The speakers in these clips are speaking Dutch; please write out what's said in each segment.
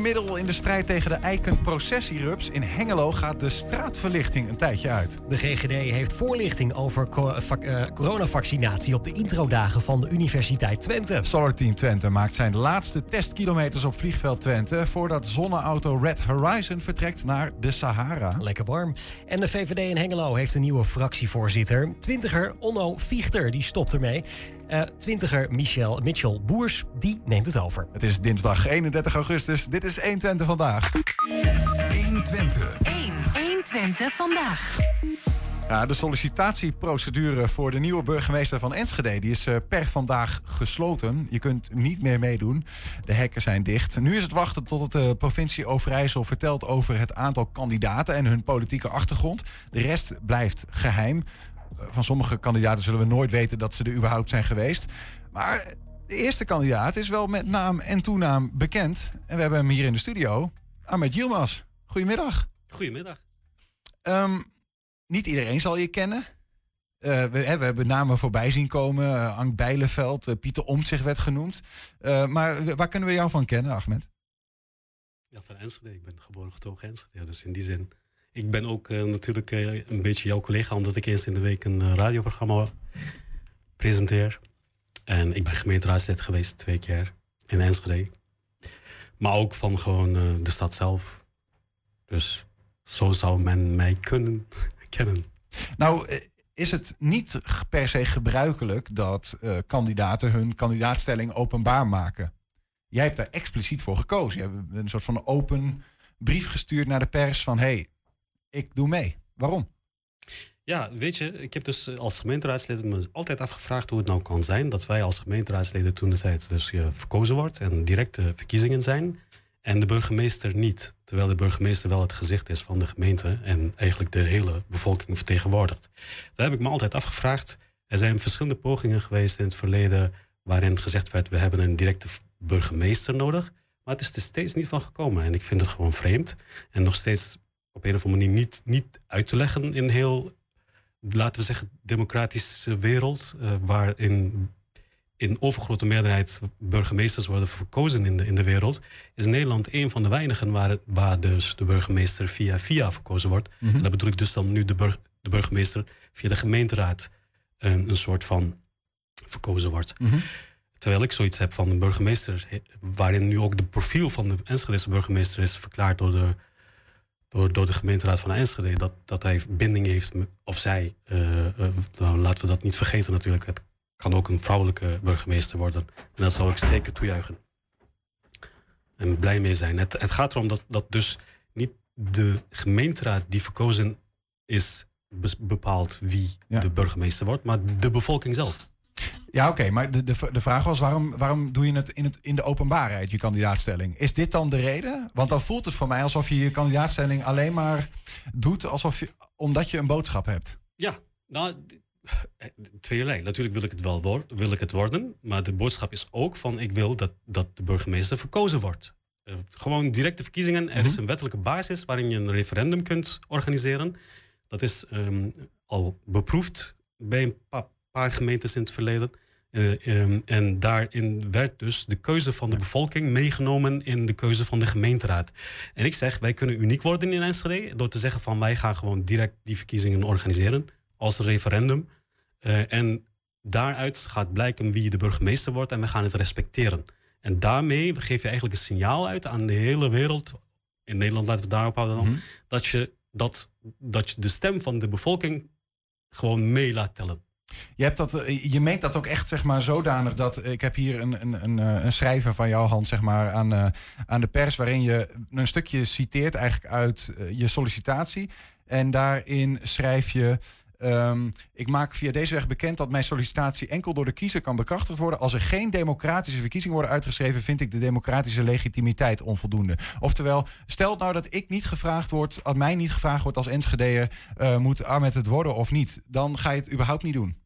middel in de strijd tegen de eikenprocessierups. In Hengelo gaat de straatverlichting een tijdje uit. De GGD heeft voorlichting over co- vac- eh, coronavaccinatie op de introdagen van de Universiteit Twente. Solar Team Twente maakt zijn laatste testkilometers op vliegveld Twente... voordat zonneauto Red Horizon vertrekt naar de Sahara. Lekker warm. En de VVD in Hengelo heeft een nieuwe fractievoorzitter. Twintiger Onno Viechter, die stopt ermee. Eh twintiger Michel, Mitchell Boers, die neemt het over. Het is dinsdag 31 augustus. Dit is 1 Twente vandaag. 1 Twente. 1. 1 Twente vandaag. Ja, de sollicitatieprocedure voor de nieuwe burgemeester van Enschede die is eh, per vandaag gesloten. Je kunt niet meer meedoen. De hekken zijn dicht. Nu is het wachten tot de provincie Overijssel vertelt over het aantal kandidaten en hun politieke achtergrond. De rest blijft geheim. Van sommige kandidaten zullen we nooit weten dat ze er überhaupt zijn geweest. Maar de eerste kandidaat is wel met naam en toenaam bekend. En we hebben hem hier in de studio. Ahmed Yilmaz. Goedemiddag. Goedemiddag. Ehm, niet iedereen zal je kennen. Eh, we, hebben namen voorbij zien komen. Uh, Ank Bijleveld, eh, Pieter Omtzigt werd genoemd. Maar waar kunnen we jou van kennen, Ahmed? Ja, van Enschede. Ik ben geboren getogen Enschede. Ja, dus in die zin. Ik ben ook eh, natuurlijk eh, een beetje jouw collega, omdat ik eens in de week een eh, radioprogramma presenteer. En ik ben gemeenteraadslid geweest twee keer in Enschede. Maar ook van gewoon de stad zelf. Dus zo zou men mij kunnen kennen. Nou, is het niet per se gebruikelijk dat kandidaten hun kandidaatstelling openbaar maken? Jij hebt daar expliciet voor gekozen. Je hebt een soort van open brief gestuurd naar de pers van... hey, ik doe mee. Waarom? Ja, weet je, ik heb dus eh, als gemeenteraadslid me altijd afgevraagd hoe het nou kan zijn dat wij als gemeenteraadsleden toen de dus eh, verkozen wordt en directe verkiezingen zijn en de burgemeester niet. Terwijl de burgemeester wel het gezicht is van de gemeente en eigenlijk de hele bevolking vertegenwoordigt. Daar heb ik me altijd afgevraagd. Er zijn verschillende pogingen geweest in het verleden waarin gezegd werd we hebben een directe burgemeester nodig. Maar het is er steeds niet van gekomen en ik vind het gewoon vreemd en nog steeds op een of andere manier niet, niet uit te leggen in heel laten we zeggen, democratische wereld, eh, waarin in overgrote meerderheid burgemeesters worden verkozen in de, in de wereld, is Nederland een van de weinigen waar, waar dus de burgemeester via via verkozen wordt. En dat bedoel ik dus dan nu de, bur- de burgemeester via de gemeenteraad een, een soort van verkozen wordt. Terwijl ik zoiets heb van een burgemeester, waarin nu ook de profiel van de Enschedese burgemeester is verklaard door de, door, door de gemeenteraad van Enschede, dat, dat hij binding heeft, met- of zij, eh, eh, nou, laten we dat niet vergeten natuurlijk, het kan ook een vrouwelijke burgemeester worden. En dat zou ik zeker toejuichen. En blij mee zijn. Het, het gaat erom dat, dat dus niet de gemeenteraad die verkozen is, bepaalt wie Ja. de burgemeester wordt, maar de bevolking zelf. Ja, oké, maar de, de, de vraag was waarom, waarom doe je het in, het in de openbaarheid, je kandidaatstelling? Is dit dan de reden? Want dan voelt het voor mij alsof je je kandidaatstelling alleen maar doet alsof je, omdat je een boodschap hebt. Ja, nou, eh, tweeërlei. Natuurlijk wil ik het wel wil ik het worden, maar de boodschap is ook van ik wil dat, dat de burgemeester verkozen wordt. Eh, gewoon directe verkiezingen. Er is een wettelijke basis waarin je een referendum kunt organiseren. Dat is ehm, al beproefd bij een pa- paar gemeentes in het verleden. Eh, ehm, en daarin werd dus de keuze van de bevolking meegenomen in de keuze van de gemeenteraad. En ik zeg, wij kunnen uniek worden in Enschede door te zeggen van wij gaan gewoon direct die verkiezingen organiseren als referendum. Eh, en daaruit gaat blijken wie de burgemeester wordt en we gaan het respecteren. En daarmee geef je eigenlijk een signaal uit aan de hele wereld, in Nederland laten we het daarop houden dan, dat, je, dat, dat je de stem van de bevolking gewoon mee laat tellen. Je, hebt dat, eh, je meent dat ook echt zeg maar, zodanig dat... eh, Ik heb hier een, een, een, eh, een schrijver van jouw hand zeg maar, aan, aan de pers... waarin je een stukje citeert eigenlijk uit je sollicitatie. En daarin schrijf je... ehm, ik maak via deze weg bekend dat mijn sollicitatie enkel door de kiezer kan bekrachtigd worden. Als er geen democratische verkiezingen worden uitgeschreven, vind ik de democratische legitimiteit onvoldoende. Oftewel, stel nou dat ik niet gevraagd word, als mij niet gevraagd wordt als Enschedeer, eh moet Ahmed het worden of niet, dan ga je het überhaupt niet doen.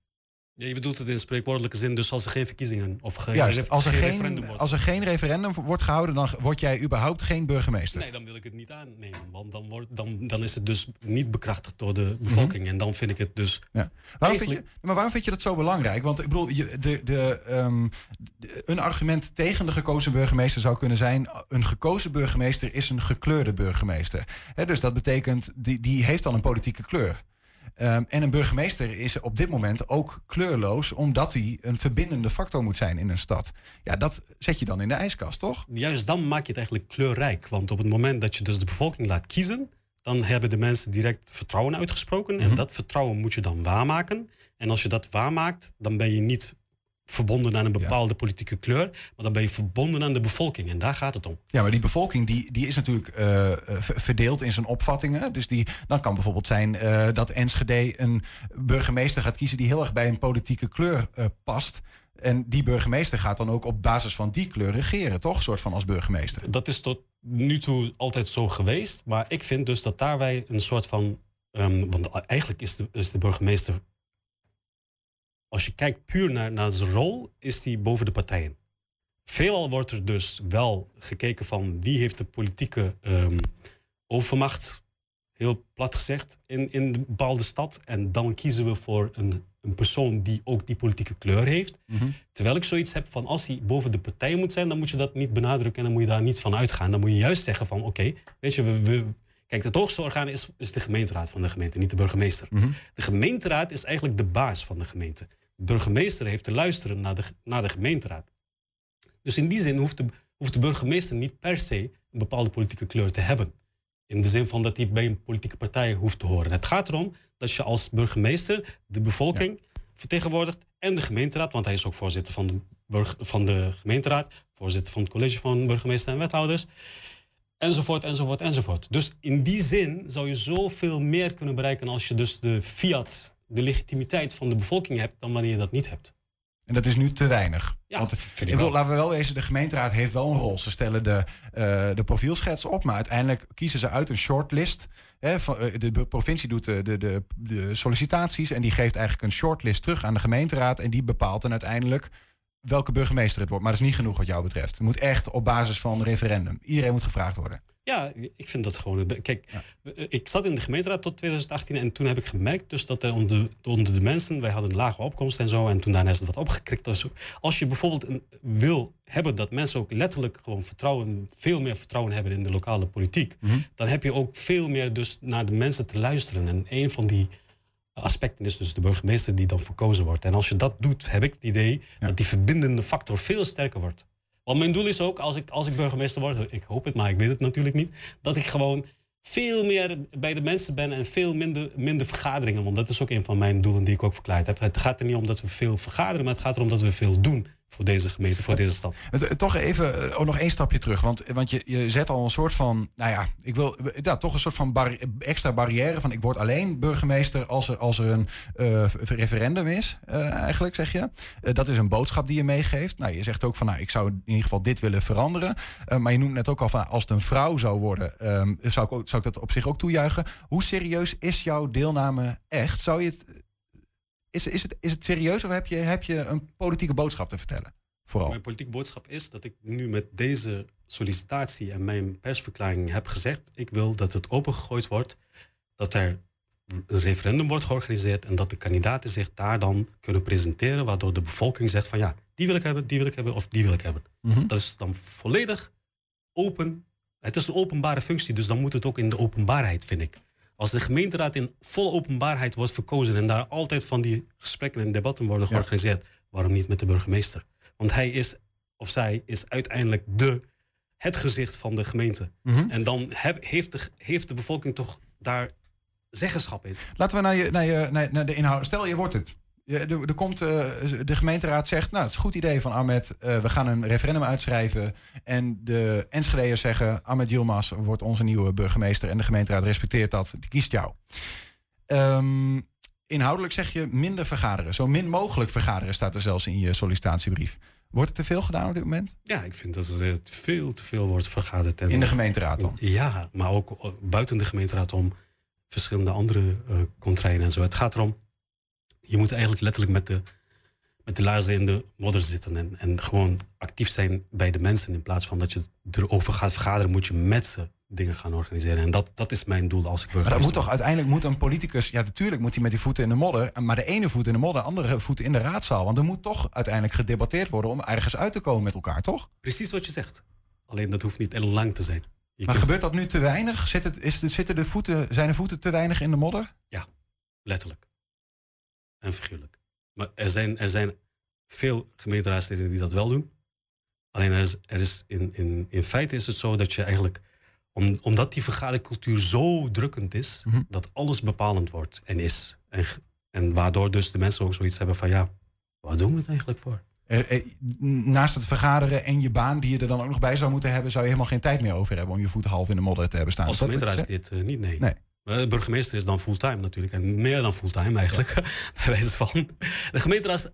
Ja, je bedoelt het in spreekwoordelijke zin, dus als er geen verkiezingen of geen, Juist, als er, geen geen, referendum wordt. als er geen referendum wordt gehouden, dan word jij überhaupt geen burgemeester. Nee, dan wil ik het niet aannemen. Want dan, wordt, dan, dan is het dus niet bekrachtigd door de bevolking. En dan vind ik het dus. Ja. Waarom vind je, maar waarom vind je dat zo belangrijk? Want ik bedoel, je, de, de, ehm, de- een argument tegen de gekozen burgemeester zou kunnen zijn: een gekozen burgemeester is een gekleurde burgemeester. Dus dat betekent, die, die heeft al een politieke kleur. Ehm, en een burgemeester is op dit moment ook kleurloos, omdat hij een verbindende factor moet zijn in een stad. Ja, dat zet je dan in de ijskast, toch? Juist dan maak je het eigenlijk kleurrijk. Want op het moment dat je dus de bevolking laat kiezen. dan hebben de mensen direct vertrouwen uitgesproken. En dat vertrouwen moet je dan waarmaken. En als je dat waarmaakt, dan ben je niet verbonden aan een bepaalde politieke kleur. maar dan ben je verbonden aan de bevolking. En daar gaat het om. Ja, maar die bevolking die, die is natuurlijk eh, ver- verdeeld in zijn opvattingen. Dus die, dan kan bijvoorbeeld zijn eh, dat Enschede een burgemeester gaat kiezen die heel erg bij een politieke kleur eh, past. En die burgemeester gaat dan ook op basis van die kleur regeren, toch? soort van als burgemeester. Dat is tot nu toe altijd zo geweest. Maar ik vind dus dat daar wij een soort van. ehm, want eigenlijk is de, is de burgemeester. Als je kijkt puur naar, naar zijn rol, is die boven de partijen. Veelal wordt er dus wel gekeken van wie heeft de politieke ehm, overmacht, heel plat gezegd, in, in een bepaalde stad. En dan kiezen we voor een, een persoon die ook die politieke kleur heeft. Terwijl ik zoiets heb van als hij boven de partijen moet zijn, dan moet je dat niet benadrukken en dan moet je daar niet van uitgaan. Dan moet je juist zeggen van oké, weet je, we, we, kijk, het hoogste orgaan is, is de gemeenteraad van de gemeente, niet de burgemeester. De gemeenteraad is eigenlijk de baas van de gemeente. Burgemeester heeft te luisteren naar de, naar de gemeenteraad. Dus in die zin hoeft de, hoeft de burgemeester niet per se een bepaalde politieke kleur te hebben. In de zin van dat hij bij een politieke partij hoeft te horen. Het gaat erom dat je als burgemeester de bevolking vertegenwoordigt en de gemeenteraad, want hij is ook voorzitter van de, burg, van de gemeenteraad, voorzitter van het college van burgemeester en wethouders, enzovoort, enzovoort, enzovoort. Dus in die zin zou je zoveel meer kunnen bereiken als je dus de fiat, de legitimiteit van de bevolking hebt, dan wanneer je dat niet hebt. En dat is nu te weinig. Ja, Want vind ik bedoel, wel. laten we wel wezen, de gemeenteraad heeft wel een rol. Ze stellen de, eh, de profielschets op, maar uiteindelijk kiezen ze uit een shortlist. Hè, van, eh, de provincie doet de, de, de, de sollicitaties en die geeft eigenlijk een shortlist terug aan de gemeenteraad. En die bepaalt dan uiteindelijk welke burgemeester het wordt. Maar dat is niet genoeg wat jou betreft. Het moet echt op basis van referendum. Iedereen moet gevraagd worden. Ja, ik vind dat gewoon. Kijk, ik zat in de gemeenteraad tot 2018 en toen heb ik gemerkt dus dat er onder, onder de mensen, wij hadden een lage opkomst en zo, en toen daarna is het wat opgekrikt. zo. Als je bijvoorbeeld een, wil hebben dat mensen ook letterlijk gewoon vertrouwen, veel meer vertrouwen hebben in de lokale politiek, dan heb je ook veel meer dus naar de mensen te luisteren. En een van die aspecten is dus de burgemeester die dan verkozen wordt. En als je dat doet, heb ik het idee dat die verbindende factor veel sterker wordt. Want mijn doel is ook, als ik, als ik burgemeester word, ik hoop het, maar ik weet het natuurlijk niet, dat ik gewoon veel meer bij de mensen ben en veel minder, minder vergaderingen. Want dat is ook een van mijn doelen die ik ook verklaard heb. Het gaat er niet om dat we veel vergaderen, maar het gaat erom dat we veel doen voor deze gemeente, voor deze stad. Toch even eh, nog één stapje terug. Want, want je, je zet al een soort van, nou ja, ik wil ja, toch een soort van extra barrière van ik word alleen burgemeester als er, als er een eh, referendum is, eh, eigenlijk zeg je. Eh, dat is een boodschap die je meegeeft. Nou, je zegt ook van, nou, ik zou in ieder geval dit willen veranderen. Eh, maar je noemt net ook al van, als het een vrouw zou worden, ehm, zou, ik ook, zou ik dat op zich ook toejuichen. Hoe serieus is jouw deelname echt? Zou je het, is, is, het, is het serieus of heb je, heb je een politieke boodschap te vertellen? Vooral. Mijn politieke boodschap is dat ik nu met deze sollicitatie en mijn persverklaring heb gezegd: ik wil dat het opengegooid wordt, dat er een referendum wordt georganiseerd en dat de kandidaten zich daar dan kunnen presenteren, waardoor de bevolking zegt van ja, die wil ik hebben, die wil ik hebben of die wil ik hebben. Mhm. Dat is dan volledig open. Het is een openbare functie, dus dan moet het ook in de openbaarheid, vind ik. Als de gemeenteraad in volle openbaarheid wordt verkozen en daar altijd van die gesprekken en debatten worden georganiseerd, waarom niet met de burgemeester? Want hij is, of zij is uiteindelijk de, het gezicht van de gemeente. Mhm. En dan heb, heeft, de, heeft de bevolking toch daar zeggenschap in. Laten we naar, je, naar, je, naar, naar de inhoud. Stel, je wordt het. Er, er komt, eh, de gemeenteraad zegt, nou, het is een goed idee van Ahmed. eh, we gaan een referendum uitschrijven. En de Enschede'ers zeggen, Ahmed Yilmaz wordt onze nieuwe burgemeester. En de gemeenteraad respecteert dat, die kiest jou. Ehm, inhoudelijk zeg je minder vergaderen. Zo min mogelijk vergaderen staat er zelfs in je sollicitatiebrief. Wordt er te veel gedaan op dit moment? Ja, ik vind dat er veel te veel wordt vergaderd. In de gemeenteraad dan? Ja, maar ook eh, buiten de gemeenteraad om verschillende andere contraien en zo. Het gaat erom, je moet eigenlijk letterlijk met de met de laarzen in de modder zitten. En, en gewoon actief zijn bij de mensen. In plaats van dat je erover gaat vergaderen, moet je met ze dingen gaan organiseren. En dat, dat is mijn doel als ik Maar dat moet toch uiteindelijk moet een politicus, ja natuurlijk moet hij met die voeten in de modder, maar de ene voet in de modder, de andere voet in de raadzaal. Want er moet toch uiteindelijk gedebatteerd worden om ergens uit te komen met elkaar, toch? Precies wat je zegt. Alleen dat hoeft niet heel lang te zijn. Je Maar gebeurt dat nu te weinig? Zit het, is, het- zitten de voeten, zijn de voeten te weinig in de modder? Letterlijk. En figuurlijk. Maar er zijn, er zijn veel gemeenteraadsleden die dat wel doen. Alleen er is, er is in, in, in feite is het zo dat je eigenlijk... Om, omdat die vergadercultuur zo drukkend is... Mhm. dat alles bepalend wordt en is. En, en waardoor dus de mensen ook zoiets hebben van... ja, waar doen we het eigenlijk voor? Eh, eh, naast het vergaderen en je baan die je er dan ook nog bij zou moeten hebben, zou je helemaal geen tijd meer over hebben om je voeten half in de modder te hebben staan. Als Is zegt? dit niet, nee. Nee. Maar de burgemeester is dan fulltime natuurlijk. En meer dan fulltime eigenlijk. Bij wijze van. De gemeenteraad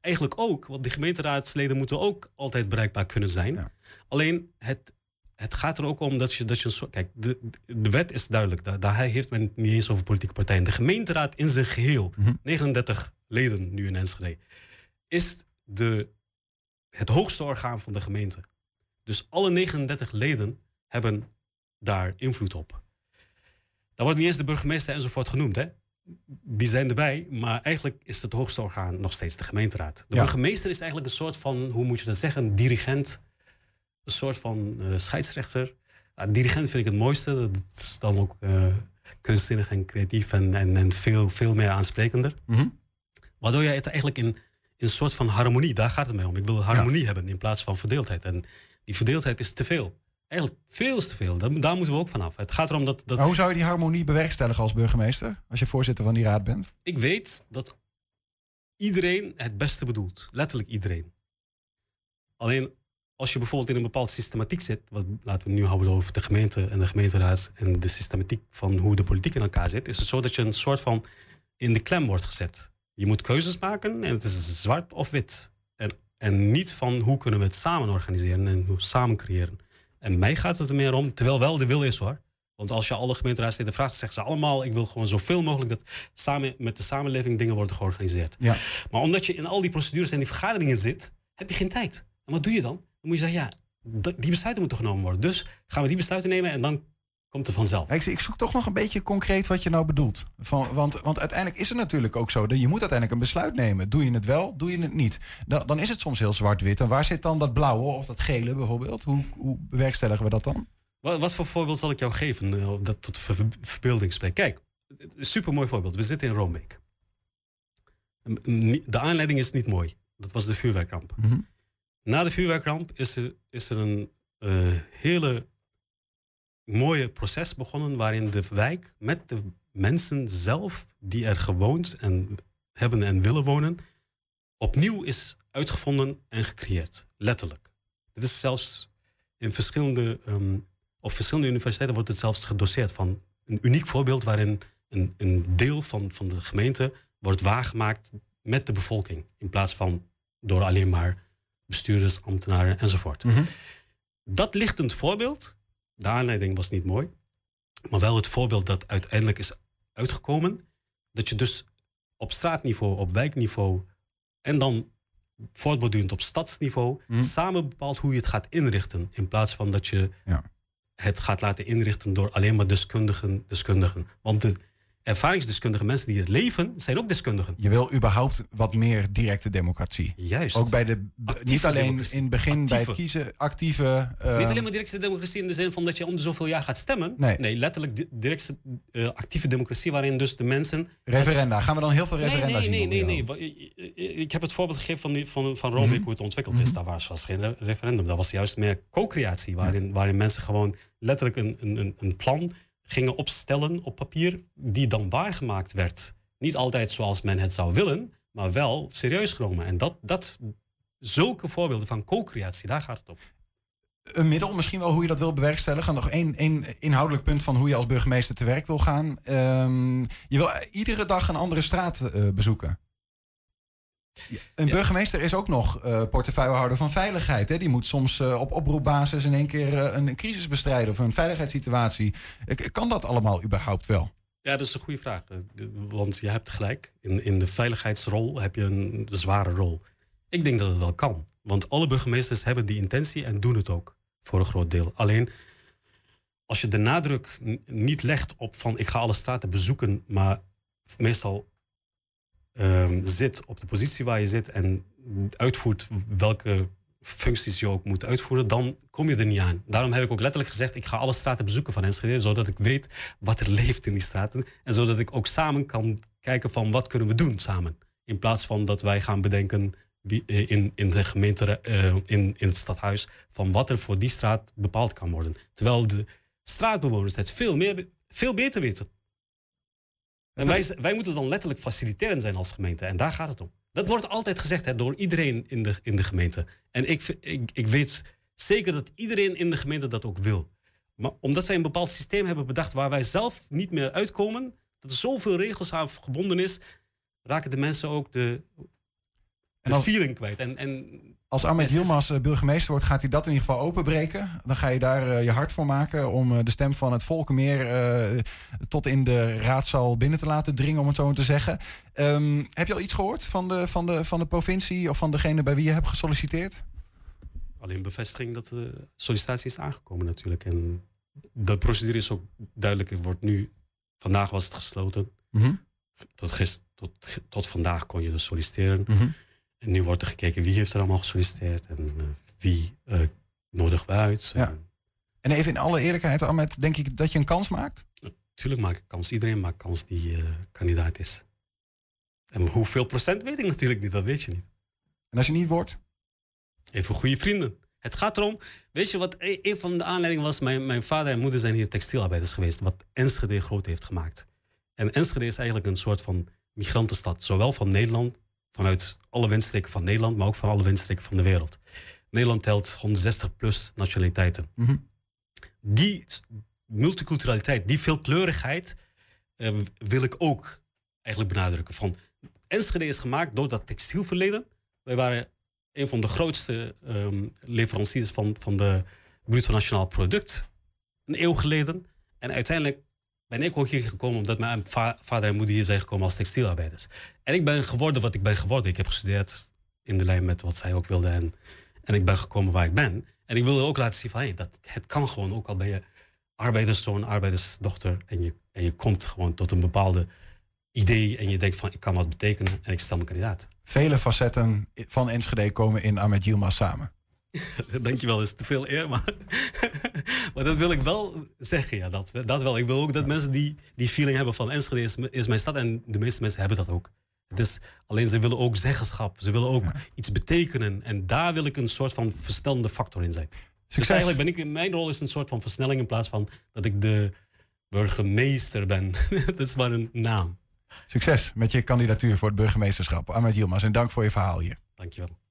eigenlijk ook. Want de gemeenteraadsleden moeten ook altijd bereikbaar kunnen zijn. Alleen het, het gaat er ook om dat je, dat je een soort. Kijk, de, de wet is duidelijk. Daar, daar heeft men het niet eens over politieke partijen. De gemeenteraad in zijn geheel, Mhm. 39 leden nu in Enschede, is de, het hoogste orgaan van de gemeente. Dus alle 39 leden hebben daar invloed op. Daar wordt niet eens de burgemeester enzovoort genoemd. Hè? Die zijn erbij, maar eigenlijk is het hoogste orgaan nog steeds de gemeenteraad. De Ja. burgemeester is eigenlijk een soort van, hoe moet je dat zeggen, een dirigent. Een soort van eh, scheidsrechter. Ja, dirigent vind ik het mooiste. Dat is dan ook eh, kunstzinnig en creatief en, en, en veel, veel meer aansprekender. Mhm. Waardoor je het eigenlijk in, in een soort van harmonie, daar gaat het mij om. Ik wil harmonie hebben in plaats van verdeeldheid. En die verdeeldheid is te veel. Eigenlijk veel te veel. Daar, daar moeten we ook vanaf. Het gaat erom dat, dat Maar hoe zou je die harmonie bewerkstelligen als burgemeester, als je voorzitter van die raad bent? ik weet dat iedereen het beste bedoelt. Letterlijk iedereen. Alleen als je bijvoorbeeld in een bepaalde systematiek zit, wat laten we nu houden over de gemeente en de gemeenteraad en de systematiek van hoe de politiek in elkaar zit, is het zo dat je een soort van in de klem wordt gezet. Je moet keuzes maken en het is zwart of wit. En, en niet van hoe kunnen we het samen organiseren en hoe samen creëren. En mij gaat het er meer om, terwijl wel de wil is hoor. Want als je alle gemeenteraadsleden vraagt, zeggen ze allemaal: ik wil gewoon zoveel mogelijk dat samen met de samenleving dingen worden georganiseerd. Ja. Maar omdat je in al die procedures en die vergaderingen zit, heb je geen tijd. En wat doe je dan? Dan moet je zeggen: ja, die besluiten moeten genomen worden. Dus gaan we die besluiten nemen en dan komt het vanzelf. Ik, ik zoek toch nog een beetje concreet wat je nou bedoelt. Van, want, want uiteindelijk is het natuurlijk ook zo. dat Je moet uiteindelijk een besluit nemen. Doe je het wel, doe je het niet. Dan, dan is het soms heel zwart-wit. En waar zit dan dat blauwe of dat gele bijvoorbeeld? Hoe, hoe bewerkstelligen we dat dan? Wat, wat voor voorbeeld zal ik jou geven eh, dat tot ver- verbeelding spreekt? Kijk, supermooi voorbeeld. We zitten in Roombeek. De aanleiding is niet mooi. Dat was de vuurwerkramp. Mhm. Na de vuurwerkramp is er, is er een eh, hele mooie proces begonnen waarin de wijk met de mensen zelf die er gewoond en hebben en willen wonen, opnieuw is uitgevonden en gecreëerd. Letterlijk. Dit is zelfs in verschillende, ehm, op verschillende universiteiten wordt het zelfs gedoseerd van een uniek voorbeeld waarin een, een deel van, van de gemeente wordt waargemaakt met de bevolking. In plaats van door alleen maar bestuurders, ambtenaren enzovoort. Mhm. Dat lichtend voorbeeld, de aanleiding was niet mooi, maar wel het voorbeeld dat uiteindelijk is uitgekomen. Dat je dus op straatniveau, op wijkniveau en dan voortbordurend op stadsniveau Mhm. samen bepaalt hoe je het gaat inrichten. In plaats van dat je Ja. het gaat laten inrichten door alleen maar deskundigen, deskundigen. Want de ervaringsdeskundige mensen die er leven, zijn ook deskundigen. Je wil überhaupt wat meer directe democratie. Juist. Ook bij de, Actieve niet alleen democratie. in het begin bij het kiezen, actieve. eh, Niet alleen maar directe democratie in de zin van dat je om de zoveel jaar gaat stemmen. Nee. letterlijk di- directe eh, actieve democratie waarin dus de mensen... referenda. Gaan we dan heel veel Nee, referenda nee, zien? nee, nee, nee. i- Ik heb het voorbeeld gegeven van, die, van, van Rome, Mhm. hoe het ontwikkeld is. Daar was, was geen re- referendum. Dat was juist meer co-creatie, waarin, waarin mensen gewoon letterlijk een, een- een plan gingen opstellen op papier, die dan waargemaakt werd. Niet altijd zoals men het zou willen, maar wel serieus genomen. En dat, dat, zulke voorbeelden van co-creatie, daar gaat het om. Een middel, misschien wel hoe je dat wil bewerkstelligen. Nog één, één inhoudelijk punt van hoe je als burgemeester te werk wil gaan. Ehm, je wil iedere dag een andere straat eh, bezoeken. Een Ja. burgemeester is ook nog eh, portefeuillehouder van veiligheid. Hè? Die moet soms eh, op oproepbasis in één keer eh, een crisis bestrijden of een veiligheidssituatie. Kan dat allemaal überhaupt wel? Ja, dat is een goede vraag. Want je hebt gelijk. In, in de veiligheidsrol heb je een zware rol. Ik denk dat het wel kan. Want alle burgemeesters hebben die intentie en doen het ook. Voor een groot deel. Alleen als je de nadruk niet legt op van ik ga alle straten bezoeken, maar meestal ehm, zit op de positie waar je zit en uitvoert welke functies je ook moet uitvoeren, dan kom je er niet aan. Daarom heb ik ook letterlijk gezegd, ik ga alle straten bezoeken van Enschede, zodat ik weet wat er leeft in die straten. En zodat ik ook samen kan kijken van wat kunnen we doen samen. In plaats van dat wij gaan bedenken eh, in, in de gemeente, eh, in, in het stadhuis, van wat er voor die straat bepaald kan worden. Terwijl de straatbewoners het veel, meer, veel beter weten. En wij, wij moeten dan letterlijk faciliterend zijn als gemeente. En daar gaat het om. Dat wordt altijd gezegd hè, door iedereen in de, in de gemeente. En ik, ik, ik weet zeker dat iedereen in de gemeente dat ook wil. Maar omdat wij een bepaald systeem hebben bedacht waar wij zelf niet meer uitkomen, dat er zoveel regels aan gebonden is, raken de mensen ook de, de feeling kwijt. En, en Als Ahmed. Yilmaz eh, burgemeester wordt, gaat hij dat in ieder geval openbreken. Dan ga je daar eh, je hart voor maken om eh, de stem van het volk meer eh, tot in de raadzaal binnen te laten dringen, om het zo maar te zeggen. Ehm, heb je al iets gehoord van de, van, de, van de provincie of van degene bij wie je hebt gesolliciteerd? alleen bevestiging dat de sollicitatie is aangekomen natuurlijk. En de procedure is ook duidelijk. Het wordt nu, vandaag was het gesloten. Mhm, Tot, tot, tot vandaag kon je dus solliciteren. mhm. Nu wordt er gekeken wie heeft er allemaal gesolliciteerd en eh, wie eh nodigen we uit. Ja. En En even in alle eerlijkheid, Ahmed, denk ik dat je een kans maakt? Natuurlijk maak ik kans. Iedereen maakt kans die eh, kandidaat is. En hoeveel procent weet ik natuurlijk niet, dat weet je niet. En als je niet wordt? Even goede vrienden. Het gaat erom, weet je wat, e- een van de aanleidingen was, mijn, mijn vader en moeder zijn hier textielarbeiders geweest, wat Enschede groot heeft gemaakt. En Enschede is eigenlijk een soort van migrantenstad, zowel van Nederland, vanuit alle windstreken van Nederland, maar ook van alle windstreken van de wereld. Nederland telt 160 plus nationaliteiten. Mhm. Die multiculturaliteit, die veelkleurigheid, eh, wil ik ook eigenlijk benadrukken. Van, Enschede is gemaakt door dat textielverleden. Wij waren een van de grootste ehm, leveranciers van, van de bruto nationaal product een eeuw geleden. En uiteindelijk ben ik ook hier gekomen omdat mijn va- vader en moeder hier zijn gekomen als textielarbeiders. En ik ben geworden wat ik ben geworden. Ik heb gestudeerd in de lijn met wat zij ook wilden. En, en ik ben gekomen waar ik ben. En ik wilde ook laten zien van hey, dat het kan gewoon. Ook al ben je arbeiderszoon, arbeidersdochter. En je, en je komt gewoon tot een bepaalde idee. En je denkt van ik kan wat betekenen. En ik stel me kandidaat. Vele facetten van Enschede komen in Ahmed Yilmaz samen. Dankjewel, is te veel eer, maar, maar dat wil ik wel zeggen. Ja, dat, dat wel. Ik wil ook dat mensen die, die feeling hebben van Enschede is, is mijn stad. En de meeste mensen hebben dat ook. Het is, alleen ze willen ook zeggenschap. Ze willen ook iets betekenen. En daar wil ik een soort van versnellende factor in zijn. Dus Succes. eigenlijk ben ik, mijn rol is een soort van versnelling in plaats van dat ik de burgemeester ben. dat is maar een naam. Succes met je kandidatuur voor het burgemeesterschap. Ahmed Yilmaz, en dank voor je verhaal hier. Dankjewel.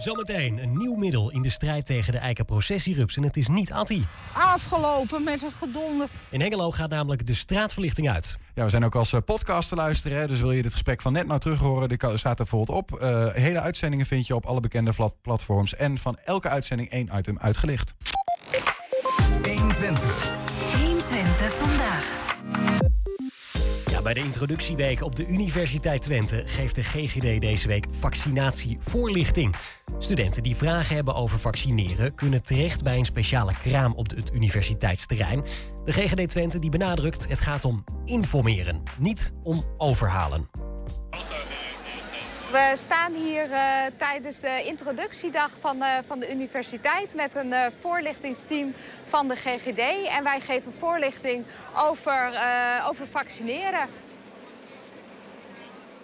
Zometeen een nieuw middel in de strijd tegen de eikenprocessierups. En het is niet Atti. afgelopen met het gedonder. In Hengelo gaat namelijk de straatverlichting uit. Ja, we zijn ook als eh, podcast te luisteren. Hè, dus wil je dit gesprek van net nou terug horen, die kan- staat er bijvoorbeeld op. Eh, hele uitzendingen vind je op alle bekende platforms. En van elke uitzending één item uitgelicht. 120. 120 vandaag. Bij de introductieweek op de Universiteit Twente geeft de GGD deze week vaccinatievoorlichting. Studenten die vragen hebben over vaccineren kunnen terecht bij een speciale kraam op het universiteitsterrein. De GGD Twente die benadrukt het gaat om informeren, niet om overhalen. We staan hier eh, tijdens de introductiedag van, eh, van de universiteit met een eh, voorlichtingsteam van de GGD. En wij geven voorlichting over, over vaccineren.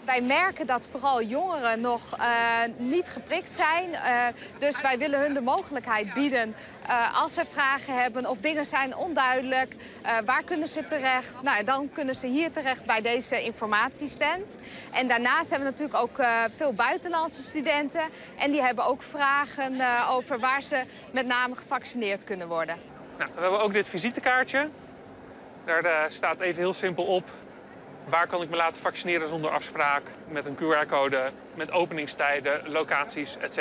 Wij merken dat vooral jongeren nog niet geprikt zijn. Dus wij willen hun de mogelijkheid bieden eh, als ze vragen hebben of dingen zijn onduidelijk. eh, waar kunnen ze terecht? Nou, dan kunnen ze hier terecht bij deze informatiestand. En daarnaast hebben we natuurlijk ook eh, veel buitenlandse studenten. En die hebben ook vragen over waar ze met name gevaccineerd kunnen worden. Nou, we hebben ook dit visitekaartje. Daar staat even heel simpel op waar kan ik me laten vaccineren zonder afspraak, met een QR-code, met openingstijden, locaties, etc.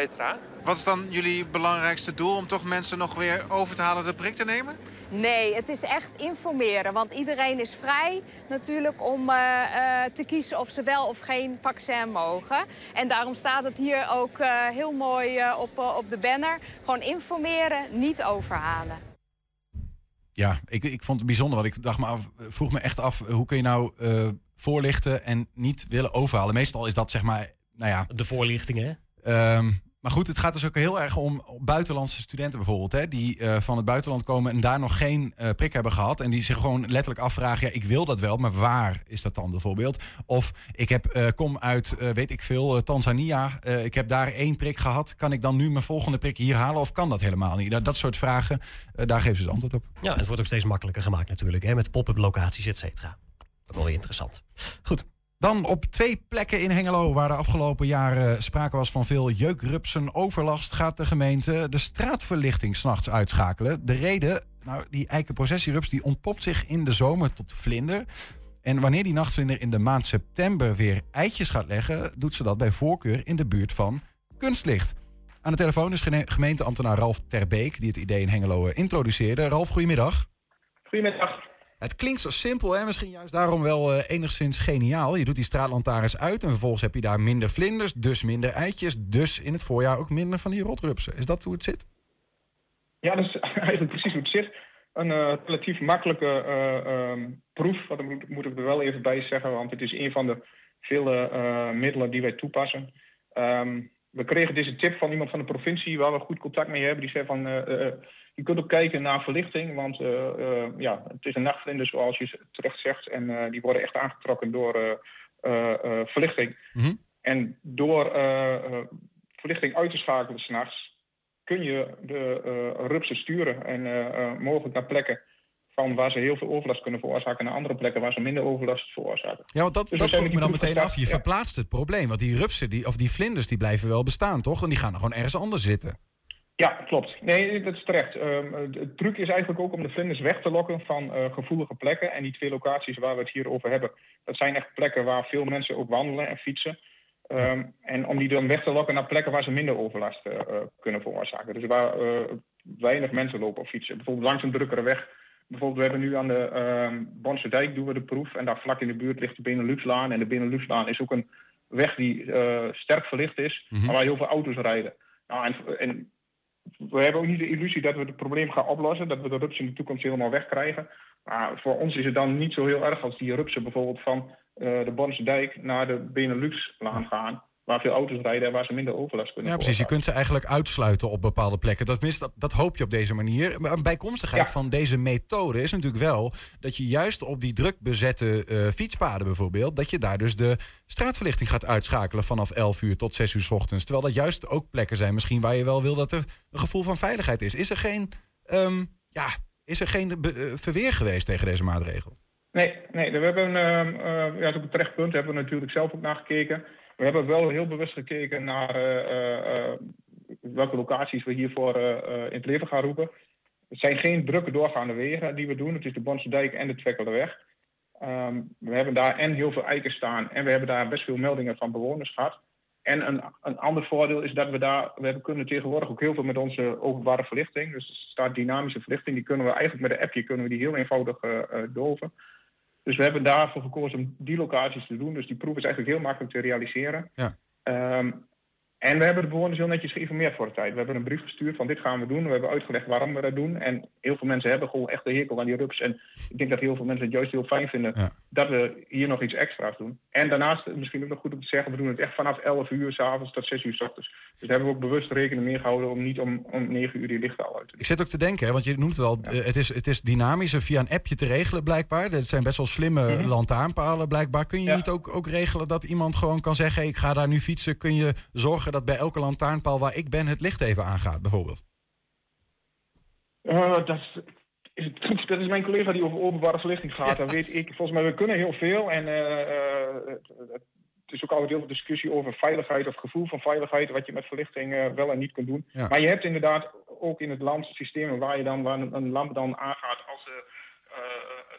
Wat is dan jullie belangrijkste doel om toch mensen nog weer over te halen de prik te nemen? Nee, het is echt informeren. Want iedereen is vrij natuurlijk om uh, uh, te kiezen of ze wel of geen vaccin mogen. En daarom staat het hier ook uh, heel mooi op, op de banner. Gewoon informeren, niet overhalen. Ja, ik, ik vond het bijzonder. Want ik dacht me af, vroeg me echt af, hoe kun je nou voorlichten en niet willen overhalen? Meestal is dat zeg maar, nou ja... De voorlichting, hè? Um, maar goed, het gaat dus ook heel erg om buitenlandse studenten bijvoorbeeld. Hè, die uh, van het buitenland komen en daar nog geen uh, prik hebben gehad. En die zich gewoon letterlijk afvragen, ja, ik wil dat wel, maar waar is dat dan bijvoorbeeld? Of ik heb, uh, kom uit, weet ik veel, Tanzania. ik heb daar één prik gehad. Kan ik dan nu mijn volgende prik hier halen of kan dat helemaal niet? Dat, dat soort vragen, daar geven ze het antwoord op. Ja, het wordt ook steeds makkelijker gemaakt natuurlijk. Hè, met pop-up locaties, et cetera. Dat is wel interessant. Goed, dan op twee plekken in Hengelo, waar de afgelopen jaren sprake was van veel jeukrupsen overlast, gaat de gemeente de straatverlichting s'nachts uitschakelen. De reden, nou, die eikenprocessierups die ontpopt zich in de zomer tot vlinder. En wanneer die nachtvlinder in de maand september weer eitjes gaat leggen, doet ze dat bij voorkeur in de buurt van kunstlicht. Aan de telefoon is gemeenteambtenaar Ralf Terbeek, die het idee in Hengelo introduceerde. Ralf, goedemiddag. Goedemiddag. Het klinkt zo simpel, hè? misschien juist daarom wel uh, enigszins geniaal. Je doet die straatlantaarns uit en vervolgens heb je daar minder vlinders, dus minder eitjes, dus in het voorjaar ook minder van die rotrupsen. Is dat hoe het zit? Ja, dat is eigenlijk precies hoe het zit. Een uh, relatief makkelijke uh, um, proef, dat moet, moet, ik er wel even bij zeggen, want het is een van de vele middelen die wij toepassen. Um, we kregen deze tip van iemand van de provincie waar we goed contact mee hebben. Die zei van je kunt ook kijken naar verlichting, want uh, uh, ja, het is een nachtvlinder zoals je terecht zegt. En uh, die worden echt aangetrokken door verlichting. Mm -hmm. En door verlichting uit te schakelen s'nachts kun je de rupsen sturen en mogelijk naar plekken van waar ze heel veel overlast kunnen veroorzaken naar andere plekken waar ze minder overlast veroorzaken. Ja, want dat, dus dat vroeg me dan meteen af. Je ja. verplaatst het probleem. Want die rupsen, die, of die vlinders, die blijven wel bestaan, toch? En die gaan er gewoon ergens anders zitten. Ja, klopt. Nee, dat is terecht. Um, het truc is eigenlijk ook om de vlinders weg te lokken van uh, gevoelige plekken. En die twee locaties waar we het hier over hebben, dat zijn echt plekken waar veel mensen ook wandelen en fietsen. Um, en om die dan weg te lokken naar plekken waar ze minder overlast uh, kunnen veroorzaken. Dus waar uh, weinig mensen lopen of fietsen. Bijvoorbeeld langs een drukkere weg. Bijvoorbeeld we hebben nu aan de uh, Bonse Dijk doen we de proef. En daar vlak in de buurt ligt de Beneluxlaan. En de Beneluxlaan is ook een weg die sterk verlicht is. Mm -hmm. Maar waar heel veel auto's rijden. Nou, en, en we hebben ook niet de illusie dat we het probleem gaan oplossen, dat we de rupsen in de toekomst helemaal wegkrijgen. Maar voor ons is het dan niet zo heel erg als die rupsen bijvoorbeeld van uh, de Bonse dijk naar de Benelux-laan gaan. Waar veel auto's rijden en waar ze minder overlast kunnen Ja, precies. Je kunt ze eigenlijk uitsluiten op bepaalde plekken. Dat, dat, dat hoop je op deze manier. Maar een bijkomstigheid ja. van deze methode is natuurlijk wel dat je juist op die druk bezette uh, fietspaden bijvoorbeeld, dat je daar dus de straatverlichting gaat uitschakelen vanaf 11 uur tot 6 uur s ochtends. Terwijl dat juist ook plekken zijn misschien waar je wel wil dat er een gevoel van veiligheid is. Is er geen, um, ja, is er geen uh, verweer geweest tegen deze maatregel? Nee, nee we hebben, uh, uh, ja, op het terecht punt hebben we natuurlijk zelf ook naar gekeken. We hebben wel heel bewust gekeken naar uh, welke locaties we hiervoor in het leven gaan roepen. Het zijn geen drukke doorgaande wegen die we doen. Het is de Bonse Dijk en de Twekkelerweg. Um, we hebben daar en heel veel eiken staan en we hebben daar best veel meldingen van bewoners gehad. En een, een ander voordeel is dat we daar, we hebben kunnen tegenwoordig ook heel veel met onze openbare verlichting. Dus er staat dynamische verlichting, die kunnen we eigenlijk met een appje kunnen we die heel eenvoudig uh, doven. Dus we hebben daarvoor gekozen om die locaties te doen. Dus die proef is eigenlijk heel makkelijk te realiseren. Ja. Um, en we hebben de bewoners heel netjes geïnformeerd voor de tijd. We hebben een brief gestuurd van dit gaan we doen. We hebben uitgelegd waarom we dat doen. En heel veel mensen hebben gewoon echt de hekel aan die rups. En ik denk dat heel veel mensen het juist heel fijn vinden ja. dat we hier nog iets extra's doen. En daarnaast, misschien ook nog goed om te zeggen, we doen het echt vanaf 11 uur s'avonds tot 6 uur s ochtends. Dus hebben we ook bewust rekening mee gehouden om niet om, om 9 uur die lichten al uit te doen. Ik zit ook te denken, hè, want je noemt het al, ja. het, is, het is dynamisch via een appje te regelen blijkbaar. Het zijn best wel slimme mm -hmm. lantaarnpalen blijkbaar. Kun je ja. niet ook, ook regelen dat iemand gewoon kan zeggen, hey, ik ga daar nu fietsen. Kun je zorgen dat bij elke lantaarn lantaarnpaal waar ik ben het licht even aangaat, bijvoorbeeld? Uh, dat, is, dat is mijn collega die over openbare verlichting gaat. Dan weet ik, volgens mij, we kunnen heel veel. En uh, uh, het is ook altijd heel veel discussie over veiligheid of gevoel van veiligheid, wat je met verlichting wel en niet kunt doen. Ja. Maar je hebt inderdaad ook in het land systemen waar je dan waar een, een lamp dan aangaat als de,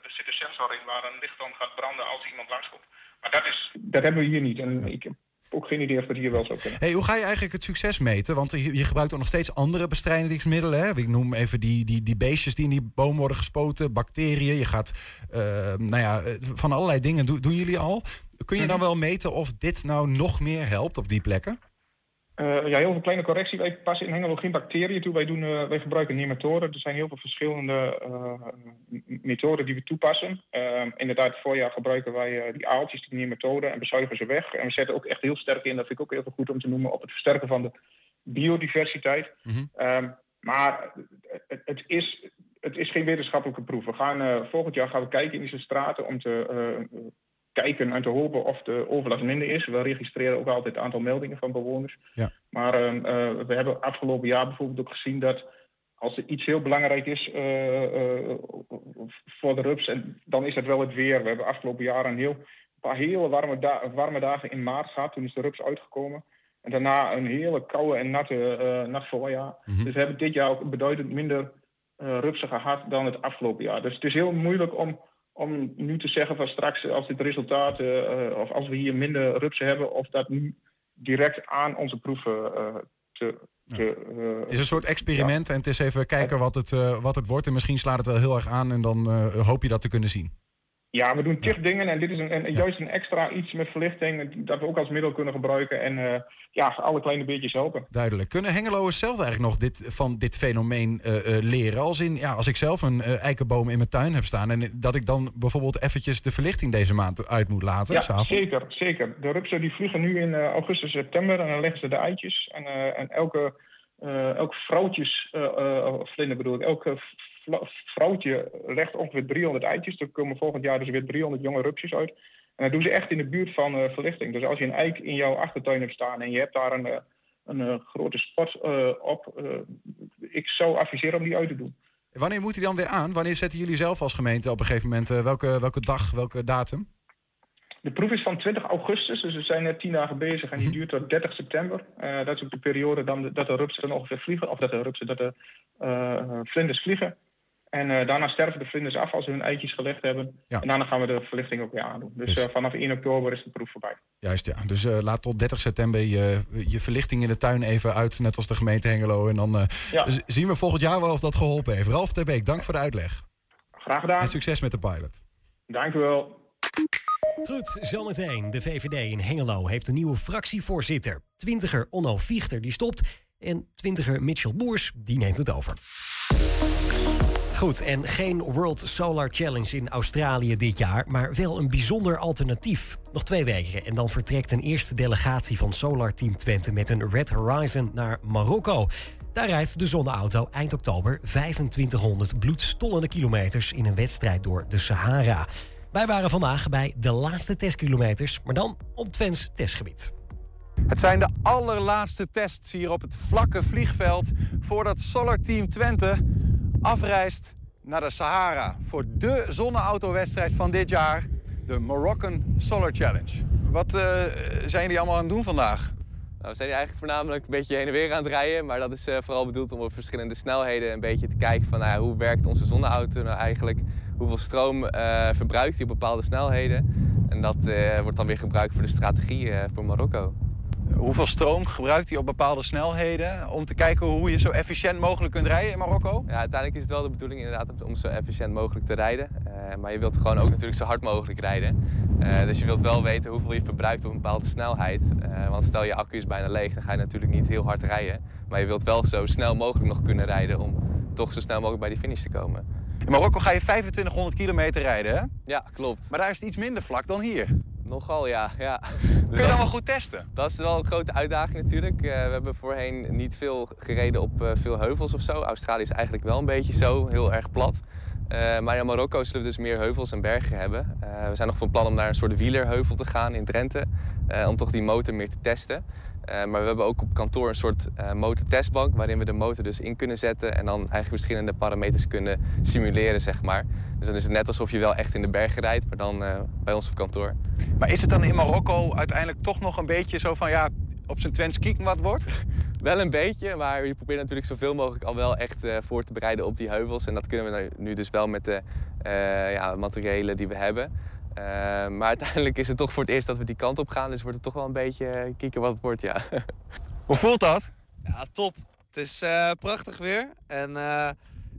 de zit een sensor in waar een licht dan gaat branden als iemand langskomt. Maar dat, is, dat hebben we hier niet. En ik ook geen idee of dat hier wel zou kunnen. Hey, hoe ga je eigenlijk het succes meten? Want je, gebruikt ook nog steeds andere bestrijdingsmiddelen. Hè? Ik noem even die, die, die beestjes die in die boom worden gespoten, bacteriën. Je gaat, uh, nou ja, van allerlei dingen doen jullie al. Kun je dan wel meten of dit nou nog meer helpt op die plekken? Uh, ja, heel veel kleine correctie. Wij passen in Hengelo geen bacteriën toe. Wij, doen, uh, wij gebruiken nematoden. Er zijn heel veel verschillende uh, methoden die we toepassen. inderdaad, het voorjaar gebruiken wij die aaltjes, die nematoden, en bezuigen ze weg. En we zetten ook echt heel sterk in, dat vind ik ook heel veel goed om te noemen, op het versterken van de biodiversiteit. Mm maar het, het, is, het is geen wetenschappelijke proef. We gaan, volgend jaar gaan we kijken in deze straten om te kijken en te hopen of de overlast minder is. We registreren ook altijd het aantal meldingen van bewoners. Ja. Maar uh, we hebben afgelopen jaar bijvoorbeeld ook gezien dat als er iets heel belangrijk is uh, voor de rups, en dan is het wel het weer. We hebben afgelopen jaar een heel paar hele warme, da warme dagen in maart gehad. Toen is de rups uitgekomen. En daarna een hele koude en natte nat voorjaar. Mm Dus we hebben dit jaar ook beduidend minder rupsen gehad dan het afgelopen jaar. Dus het is heel moeilijk om om nu te zeggen van straks als dit resultaat uh, of als we hier minder rupsen hebben, of dat nu direct aan onze proeven te. uh, het is een soort experiment en het is even kijken wat het, wat het wordt. En misschien slaat het wel heel erg aan en dan hoop je dat te kunnen zien. Ja, we doen tig dingen en dit is een, een, juist een extra iets met verlichting dat we ook als middel kunnen gebruiken en uh, ja, alle kleine beetjes helpen. Duidelijk. Kunnen Hengeloers zelf eigenlijk nog dit, van dit fenomeen uh, uh, leren? Als in, ja, als ik zelf een eikenboom in mijn tuin heb staan en dat ik dan bijvoorbeeld eventjes de verlichting deze maand uit moet laten? Ja, zeker, zeker. De rupsen die vliegen nu in augustus, september en dan leggen ze de eitjes en, en elke, elk vrouwtjes, vlinder bedoel ik, elke vrouwtje legt ongeveer 300 eitjes. Er komen volgend jaar dus weer 300 jonge rupsjes uit. En dat doen ze echt in de buurt van uh, verlichting. Dus als je een eik in jouw achtertuin hebt staan en je hebt daar een, eh, een, eh, grote spot uh, op, ik zou adviseren om die uit te doen. Wanneer moet hij dan weer aan? Wanneer zetten jullie zelf als gemeente op een gegeven moment welke, welke dag, welke datum? De proef is van 20 augustus, dus we zijn net tien dagen bezig en die mhm. duurt tot 30 september. dat is ook de periode dan dat de rupsen ongeveer vliegen, of dat de rupsen, dat de vlinders vliegen. En uh, daarna sterven de vlinders af als ze hun eitjes gelegd hebben. Ja. En daarna gaan we de verlichting ook weer aandoen. Dus, dus. Uh, vanaf 1 oktober is de proef voorbij. Juist, ja. Dus uh, laat tot 30 september je, je verlichting in de tuin even uit, net als de gemeente Hengelo. En dan ja. zien we volgend jaar wel of dat geholpen heeft. Ralf Terbeek, dank voor de uitleg. Graag gedaan. En succes met de pilot. Dank u wel. Goed, zometeen. De VVD in Hengelo heeft een nieuwe fractievoorzitter. Twintiger Onno Viechter die stopt. En twintiger Mitchell Boers die neemt het over. Goed, en geen World Solar Challenge in Australië dit jaar, maar wel een bijzonder alternatief. Nog twee weken en dan vertrekt een eerste delegatie van Solar Team Twente met een Red Horizon naar Marokko. Daar rijdt de zonneauto eind oktober 2500 bloedstollende kilometers in een wedstrijd door de Sahara. Wij waren vandaag bij de laatste testkilometers, maar dan op Twents testgebied. Het zijn de allerlaatste tests hier op het vlakke vliegveld voordat Solar Team Twente afreist naar de Sahara voor de zonneautowedstrijd van dit jaar, de Moroccan Solar Challenge. Wat uh, zijn jullie allemaal aan het doen vandaag? Nou, we zijn hier eigenlijk voornamelijk een beetje heen en weer aan het rijden, maar dat is uh, vooral bedoeld om op verschillende snelheden een beetje te kijken van ja, hoe werkt onze zonneauto nou eigenlijk, hoeveel stroom verbruikt hij op bepaalde snelheden. En dat wordt dan weer gebruikt voor de strategie voor Marokko. Hoeveel stroom gebruikt hij op bepaalde snelheden om te kijken hoe je zo efficiënt mogelijk kunt rijden in Marokko? Ja, uiteindelijk is het wel de bedoeling inderdaad om zo efficiënt mogelijk te rijden. Uh, maar je wilt gewoon ook natuurlijk zo hard mogelijk rijden. Uh, dus je wilt wel weten hoeveel je verbruikt op een bepaalde snelheid. Uh, want stel je accu is bijna leeg, dan ga je natuurlijk niet heel hard rijden. Maar je wilt wel zo snel mogelijk nog kunnen rijden om toch zo snel mogelijk bij die finish te komen. In Marokko ga je 2500 kilometer rijden, hè? Ja, klopt. Maar daar is het iets minder vlak dan hier. Nogal, ja. ja. Kun je dat wel goed testen? Dat is wel een grote uitdaging natuurlijk. Uh, we hebben voorheen niet veel gereden op uh, veel heuvels of zo. Australië is eigenlijk wel een beetje zo, heel erg plat. Uh, maar in Marokko zullen we dus meer heuvels en bergen hebben. we zijn nog van plan om naar een soort wielerheuvel te gaan in Drenthe. om toch die motor meer te testen. Eh, maar we hebben ook op kantoor een soort uh, motortestbank waarin we de motor dus in kunnen zetten en dan eigenlijk verschillende parameters kunnen simuleren, zeg maar. Dus dan is het net alsof je wel echt in de bergen rijdt, maar dan uh, bij ons op kantoor. Maar is het dan in Marokko uiteindelijk toch nog een beetje zo van ja, op zijn Twents kieken wat wordt? Wel een beetje, maar je probeert natuurlijk zoveel mogelijk al wel echt uh, voor te bereiden op die heuvels. En dat kunnen we nu dus wel met de uh, ja, materialen die we hebben. Uh, maar uiteindelijk is het toch voor het eerst dat we die kant op gaan. Dus wordt het toch wel een beetje kieken wat het wordt, ja. Hoe voelt dat? Ja, top. Het is prachtig weer. En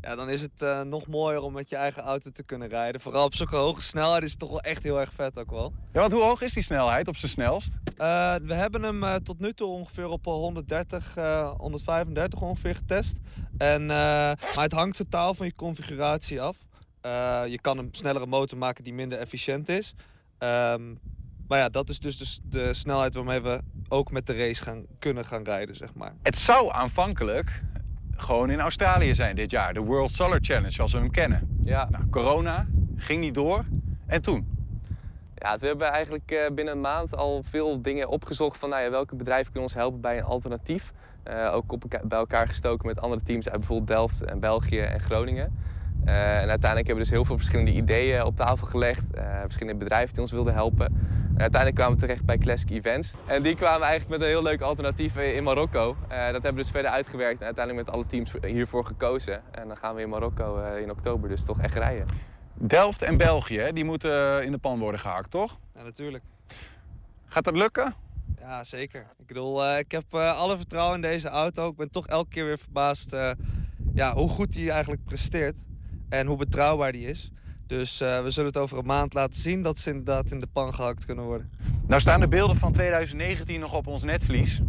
ja, dan is het uh, nog mooier om met je eigen auto te kunnen rijden. Vooral op zulke hoge snelheid is het toch wel echt heel erg vet ook wel. Ja, want hoe hoog is die snelheid op zijn snelst? Uh, we hebben hem uh, tot nu toe ongeveer op 130, 135 ongeveer getest. En, maar het hangt totaal van je configuratie af. Je kan een snellere motor maken die minder efficiënt is. Um, maar ja, dat is dus de, de, snelheid waarmee we ook met de race gaan, kunnen gaan rijden, zeg maar. Het zou aanvankelijk gewoon in Australië zijn dit jaar. De World Solar Challenge, zoals we hem kennen. Ja. Nou, corona ging niet door. En toen? Ja, we hebben eigenlijk eh, binnen een maand al veel dingen opgezocht van nou ja, welke bedrijven kunnen ons helpen bij een alternatief. Uh, ook op, bij elkaar gestoken met andere teams uit bijvoorbeeld Delft en België en Groningen. Uh, en uiteindelijk hebben we dus heel veel verschillende ideeën op tafel gelegd. verschillende bedrijven die ons wilden helpen uiteindelijk kwamen we terecht bij Classic Events. En die kwamen eigenlijk met een heel leuk alternatief in Marokko. Uh, dat hebben we dus verder uitgewerkt en uiteindelijk met alle teams hiervoor gekozen. En dan gaan we in Marokko uh, in oktober dus toch echt rijden. Delft en België, die moeten in de pan worden gehakt, toch? Ja, natuurlijk. Gaat dat lukken? Ja, zeker. Ik bedoel, uh, ik heb alle vertrouwen in deze auto. Ik ben toch elke keer weer verbaasd ja, hoe goed die eigenlijk presteert. En hoe betrouwbaar die is. Dus uh, we zullen het over een maand laten zien dat ze inderdaad in de pan gehakt kunnen worden. Nou staan de beelden van 2019 nog op ons netvlies.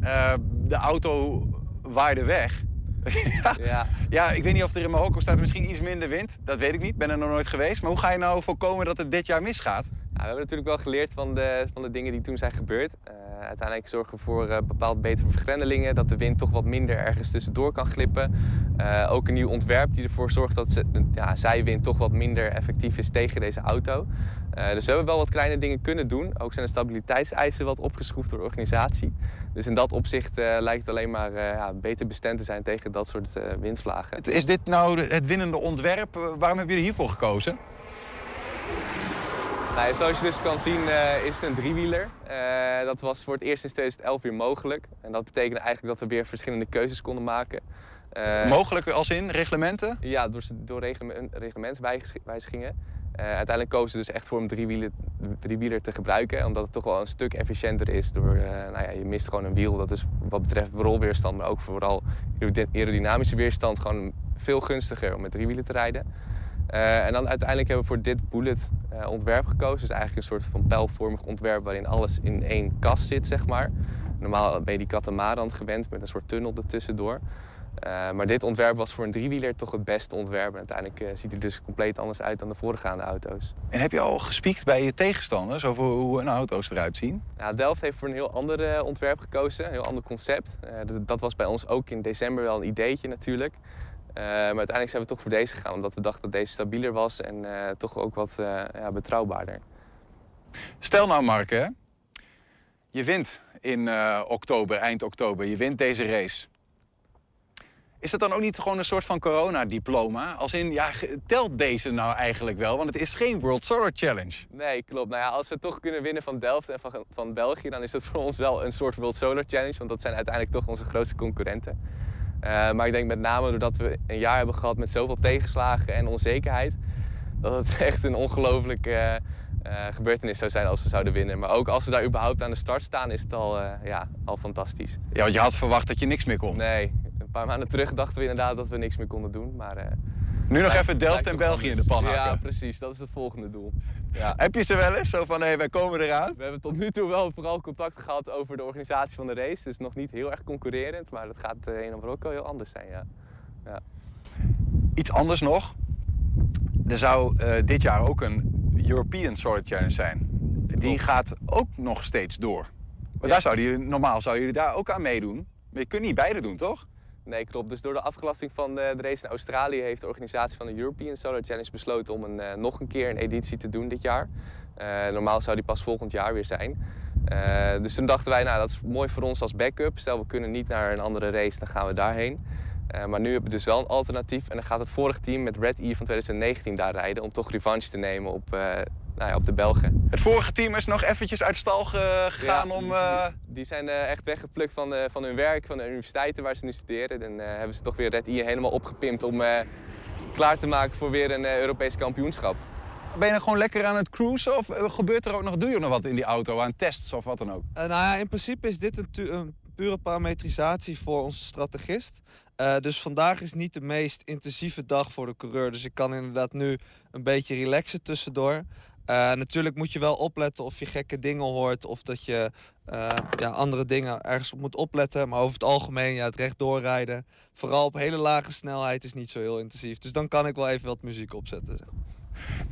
Uh, de auto waaide weg. ja. ja, ik weet niet of er in Marokko staat misschien iets minder wind. Dat weet ik niet, ben er nog nooit geweest. Maar hoe ga je nou voorkomen dat het dit jaar misgaat? We hebben natuurlijk wel geleerd van de, van de dingen die toen zijn gebeurd. Uh, uiteindelijk zorgen we voor uh, bepaald betere vergrendelingen, dat de wind toch wat minder ergens tussendoor kan glippen. Uh, ook een nieuw ontwerp die ervoor zorgt dat ze, ja, zijwind toch wat minder effectief is tegen deze auto. dus we hebben wel wat kleine dingen kunnen doen. Ook zijn de stabiliteitseisen wat opgeschroefd door de organisatie. Dus in dat opzicht lijkt het alleen maar ja, beter bestand te zijn tegen dat soort windvlagen. Is dit nou het winnende ontwerp? waarom hebben jullie hiervoor gekozen? Nou, zoals je dus kan zien uh, is het een driewieler. Uh, dat was voor het eerst in 2011 weer mogelijk. En dat betekende eigenlijk dat we weer verschillende keuzes konden maken. Uh, mogelijk als in reglementen? Ja, door, door reglementswijzigingen. uiteindelijk kozen we dus echt voor een driewieler, driewieler te gebruiken. Omdat het toch wel een stuk efficiënter is. Door, nou ja, je mist gewoon een wiel. Dat is wat betreft rolweerstand, maar ook vooral aerodynamische weerstand... gewoon veel gunstiger om met driewielen te rijden. Uh, en dan uiteindelijk hebben we voor dit bullet uh, ontwerp gekozen. Dus eigenlijk een soort van pijlvormig ontwerp waarin alles in één kast zit, zeg maar. Normaal ben je die katamaran gewend met een soort tunnel ertussendoor. Uh, maar dit ontwerp was voor een driewieler toch het beste ontwerp. En uiteindelijk ziet hij dus compleet anders uit dan de voorgaande auto's. En heb je al gespiekt bij je tegenstanders over hoe hun auto's eruit zien? Nou, Delft heeft voor een heel ander ontwerp gekozen, een heel ander concept. dat was bij ons ook in december wel een ideetje natuurlijk. Uh, maar uiteindelijk zijn we toch voor deze gegaan, omdat we dachten dat deze stabieler was en uh, toch ook wat uh, ja, betrouwbaarder. Stel nou, Mark, hè? je wint in oktober, eind oktober, je wint deze race. Is dat dan ook niet gewoon een soort van coronadiploma? Als in, ja, telt deze nou eigenlijk wel? Want het is geen World Solar Challenge. Nee, klopt. Nou ja, als we toch kunnen winnen van Delft en van, van België... dan is dat voor ons wel een soort World Solar Challenge. Want dat zijn uiteindelijk toch onze grootste concurrenten. Uh, maar ik denk met name doordat we een jaar hebben gehad met zoveel tegenslagen en onzekerheid, dat het echt een ongelooflijke uh, uh, gebeurtenis zou zijn als we zouden winnen. Maar ook als we daar überhaupt aan de start staan, is het al, ja, al fantastisch. Ja, want je had verwacht dat je niks meer kon. Nee, een paar maanden terug dachten we inderdaad dat we niks meer konden doen. Maar nu nog even Delft en België in de pan. Ja, precies. Dat is het volgende doel. Ja. Heb je ze wel eens? Zo van, hé, wij komen eraan? We hebben tot nu toe wel vooral contact gehad over de organisatie van de race. Dus nog niet heel erg concurrerend. Maar dat gaat uh, in Marokko heel anders zijn, ja. ja. Iets anders nog. Er zou uh, dit jaar ook een European Sword Challenge zijn. Die gaat ook nog steeds door. Maar ja. daar zou die, normaal zou jullie daar ook aan meedoen. Maar je kunt niet beide doen, toch? Nee, klopt. Dus door de afgelasting van de, de, race in Australië heeft de organisatie van de European Solar Challenge besloten om een, uh, nog een keer een editie te doen dit jaar. Uh, normaal zou die pas volgend jaar weer zijn. Dus toen dachten wij, nou dat is mooi voor ons als backup. Stel we kunnen niet naar een andere race, dan gaan we daarheen. maar nu hebben we dus wel een alternatief. En dan gaat het vorige team met Red E van 2019 daar rijden om toch revanche te nemen op nou ja, op de Belgen. Het vorige team is nog eventjes uit stal gegaan om... Die, die zijn echt weggeplukt van, van hun werk, van de universiteiten waar ze nu studeren. Dan hebben ze toch weer Red I helemaal opgepimpt om klaar te maken voor weer een Europees kampioenschap. Ben je dan gewoon lekker aan het cruisen of gebeurt er ook nog, doe je nog wat in die auto aan tests of wat dan ook? nou ja, in principe is dit een, een pure parametrisatie voor onze strategist. Uh, dus vandaag is niet de meest intensieve dag voor de coureur. Dus ik kan inderdaad nu een beetje relaxen tussendoor. Uh, natuurlijk moet je wel opletten of je gekke dingen hoort of dat je uh, ja, andere dingen ergens op moet opletten. Maar over het algemeen, ja, het rechtdoor rijden, vooral op hele lage snelheid, is niet zo heel intensief. Dus dan kan ik wel even wat muziek opzetten. Zeg.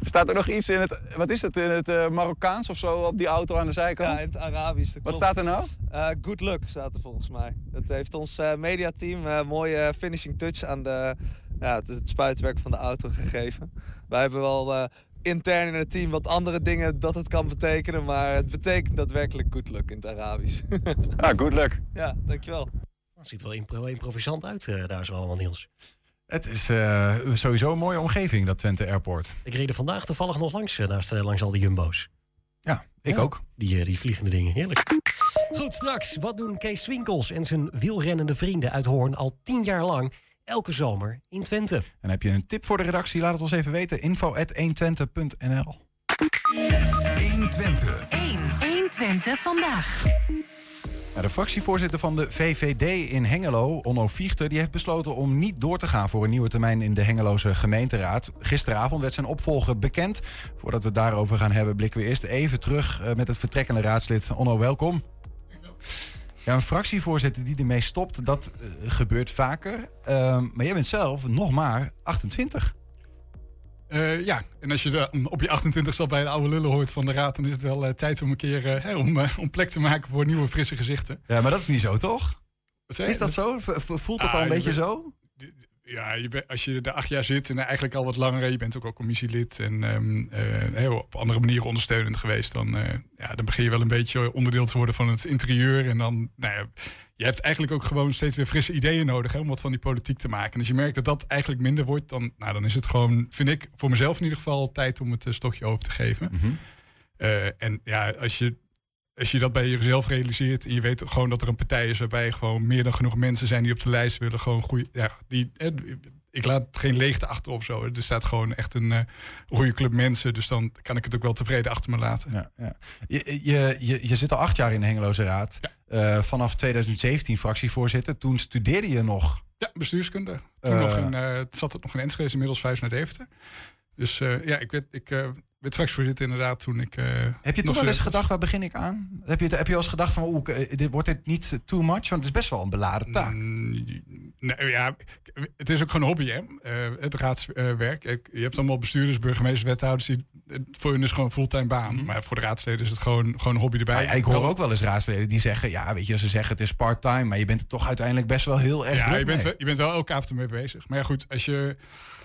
Staat er nog iets in het, wat is het, in het uh, Marokkaans of zo op die auto aan de zijkant? Ja, in het Arabisch. Wat staat er nou? Uh, good luck staat er volgens mij. Dat heeft ons uh, mediateam een mooie finishing touch aan de, ja, het, het, spuitwerk van de auto gegeven. Wij hebben wel intern in het team wat andere dingen dat het kan betekenen, maar het betekent daadwerkelijk good luck in het Arabisch. ah, good luck. Ja, dankjewel. Het ziet wel impro improvisant uit daar zo allemaal, Niels. Het is uh, sowieso een mooie omgeving, dat Twente Airport. Ik reed er vandaag toevallig nog langs, naast, langs al die jumbo's. Ja, ik ja, ook. Die, die vliegende dingen, heerlijk. Goed, straks. Wat doen Kees Swinkels en zijn wielrennende vrienden uit Hoorn al tien jaar lang elke zomer in Twente? En heb je een tip voor de redactie? Laat het ons even weten. info.120.nl 120. 1. 120 vandaag. De fractievoorzitter van de VVD in Hengelo, Onno Viechter, die heeft besloten om niet door te gaan voor een nieuwe termijn in de Hengeloze gemeenteraad. Gisteravond werd zijn opvolger bekend. Voordat we het daarover gaan hebben, blikken we eerst even terug eh, met het vertrekkende raadslid. Onno, welkom. Ja, een fractievoorzitter die ermee stopt, dat uh, gebeurt vaker. Uh, maar jij bent zelf nog maar 28. Uh, ja, en als je de, op je 28 al bij de oude lullen hoort van de raad, dan is het wel uh, tijd om een keer om, om plek te maken voor nieuwe, frisse gezichten. Ja, maar dat is niet zo, toch? Is dat zo? Voelt dat ah, al een beetje bent, zo? Ja, je als je er acht jaar zit en eigenlijk al wat langer, je bent ook al commissielid en um, op andere manieren ondersteunend geweest, dan, ja, dan begin je wel een beetje onderdeel te worden van het interieur. En dan, nou ja, je hebt eigenlijk ook gewoon steeds weer frisse ideeën nodig hè, om wat van die politiek te maken. En als je merkt dat dat eigenlijk minder wordt, dan, nou, dan is het gewoon, vind ik, voor mezelf in ieder geval tijd om het stokje over te geven. Mhm. uh, en ja, als je, als je dat bij jezelf realiseert en je weet gewoon dat er een partij is waarbij gewoon meer dan genoeg mensen zijn die op de lijst willen, gewoon goede, ja, die, ik laat geen leegte achter of zo. Er staat gewoon echt een uh, goede club mensen. Dus dan kan ik het ook wel tevreden achter me laten. Ja, ja. Je, je, je, je zit al acht jaar in de Hengeloze Raad. Ja. Uh, vanaf 2017 fractievoorzitter. Toen studeerde je nog. Ja, bestuurskunde. Toen uh, nog in, zat het nog in Enschede, inmiddels vijf naar Deventer. Dus ja, ik, werd, ik werd fractievoorzitter inderdaad toen ik... heb je toen wel eens gedacht, waar begin ik aan? Heb je, heb je wel eens gedacht van, oeh, dit, wordt dit niet too much? Want het is best wel een beladen taak. Mm, Nee, ja, het is ook gewoon een hobby, hè? Uh, het raadswerk. Uh, je hebt allemaal bestuurders, burgemeesters, wethouders. Die, voor hun is gewoon een fulltime baan. Mm Maar voor de raadsleden is het gewoon, gewoon een hobby erbij. Ja, ik hoor ook wel eens raadsleden die zeggen... ja, weet je, ze zeggen het is part-time... maar je bent er toch uiteindelijk best wel heel erg ja, je bent, wel, je bent wel elke avond ermee bezig. Maar ja, goed, als je,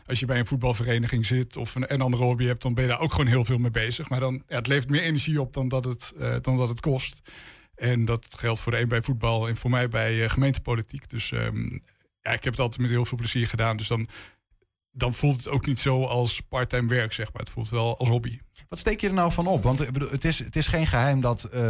als je bij een voetbalvereniging zit... of een, een andere hobby hebt, dan ben je daar ook gewoon heel veel mee bezig. Maar dan, het levert meer energie op dan dat het, uh, dan dat het kost. En dat geldt voor de een bij voetbal en voor mij bij gemeentepolitiek. Dus... Um, ja, ik heb het altijd met heel veel plezier gedaan. Dus dan, dan voelt het ook niet zo als parttime werk, zeg maar. Het voelt wel als hobby. Wat steek je er nou van op? Want het is, het is geen geheim dat, uh,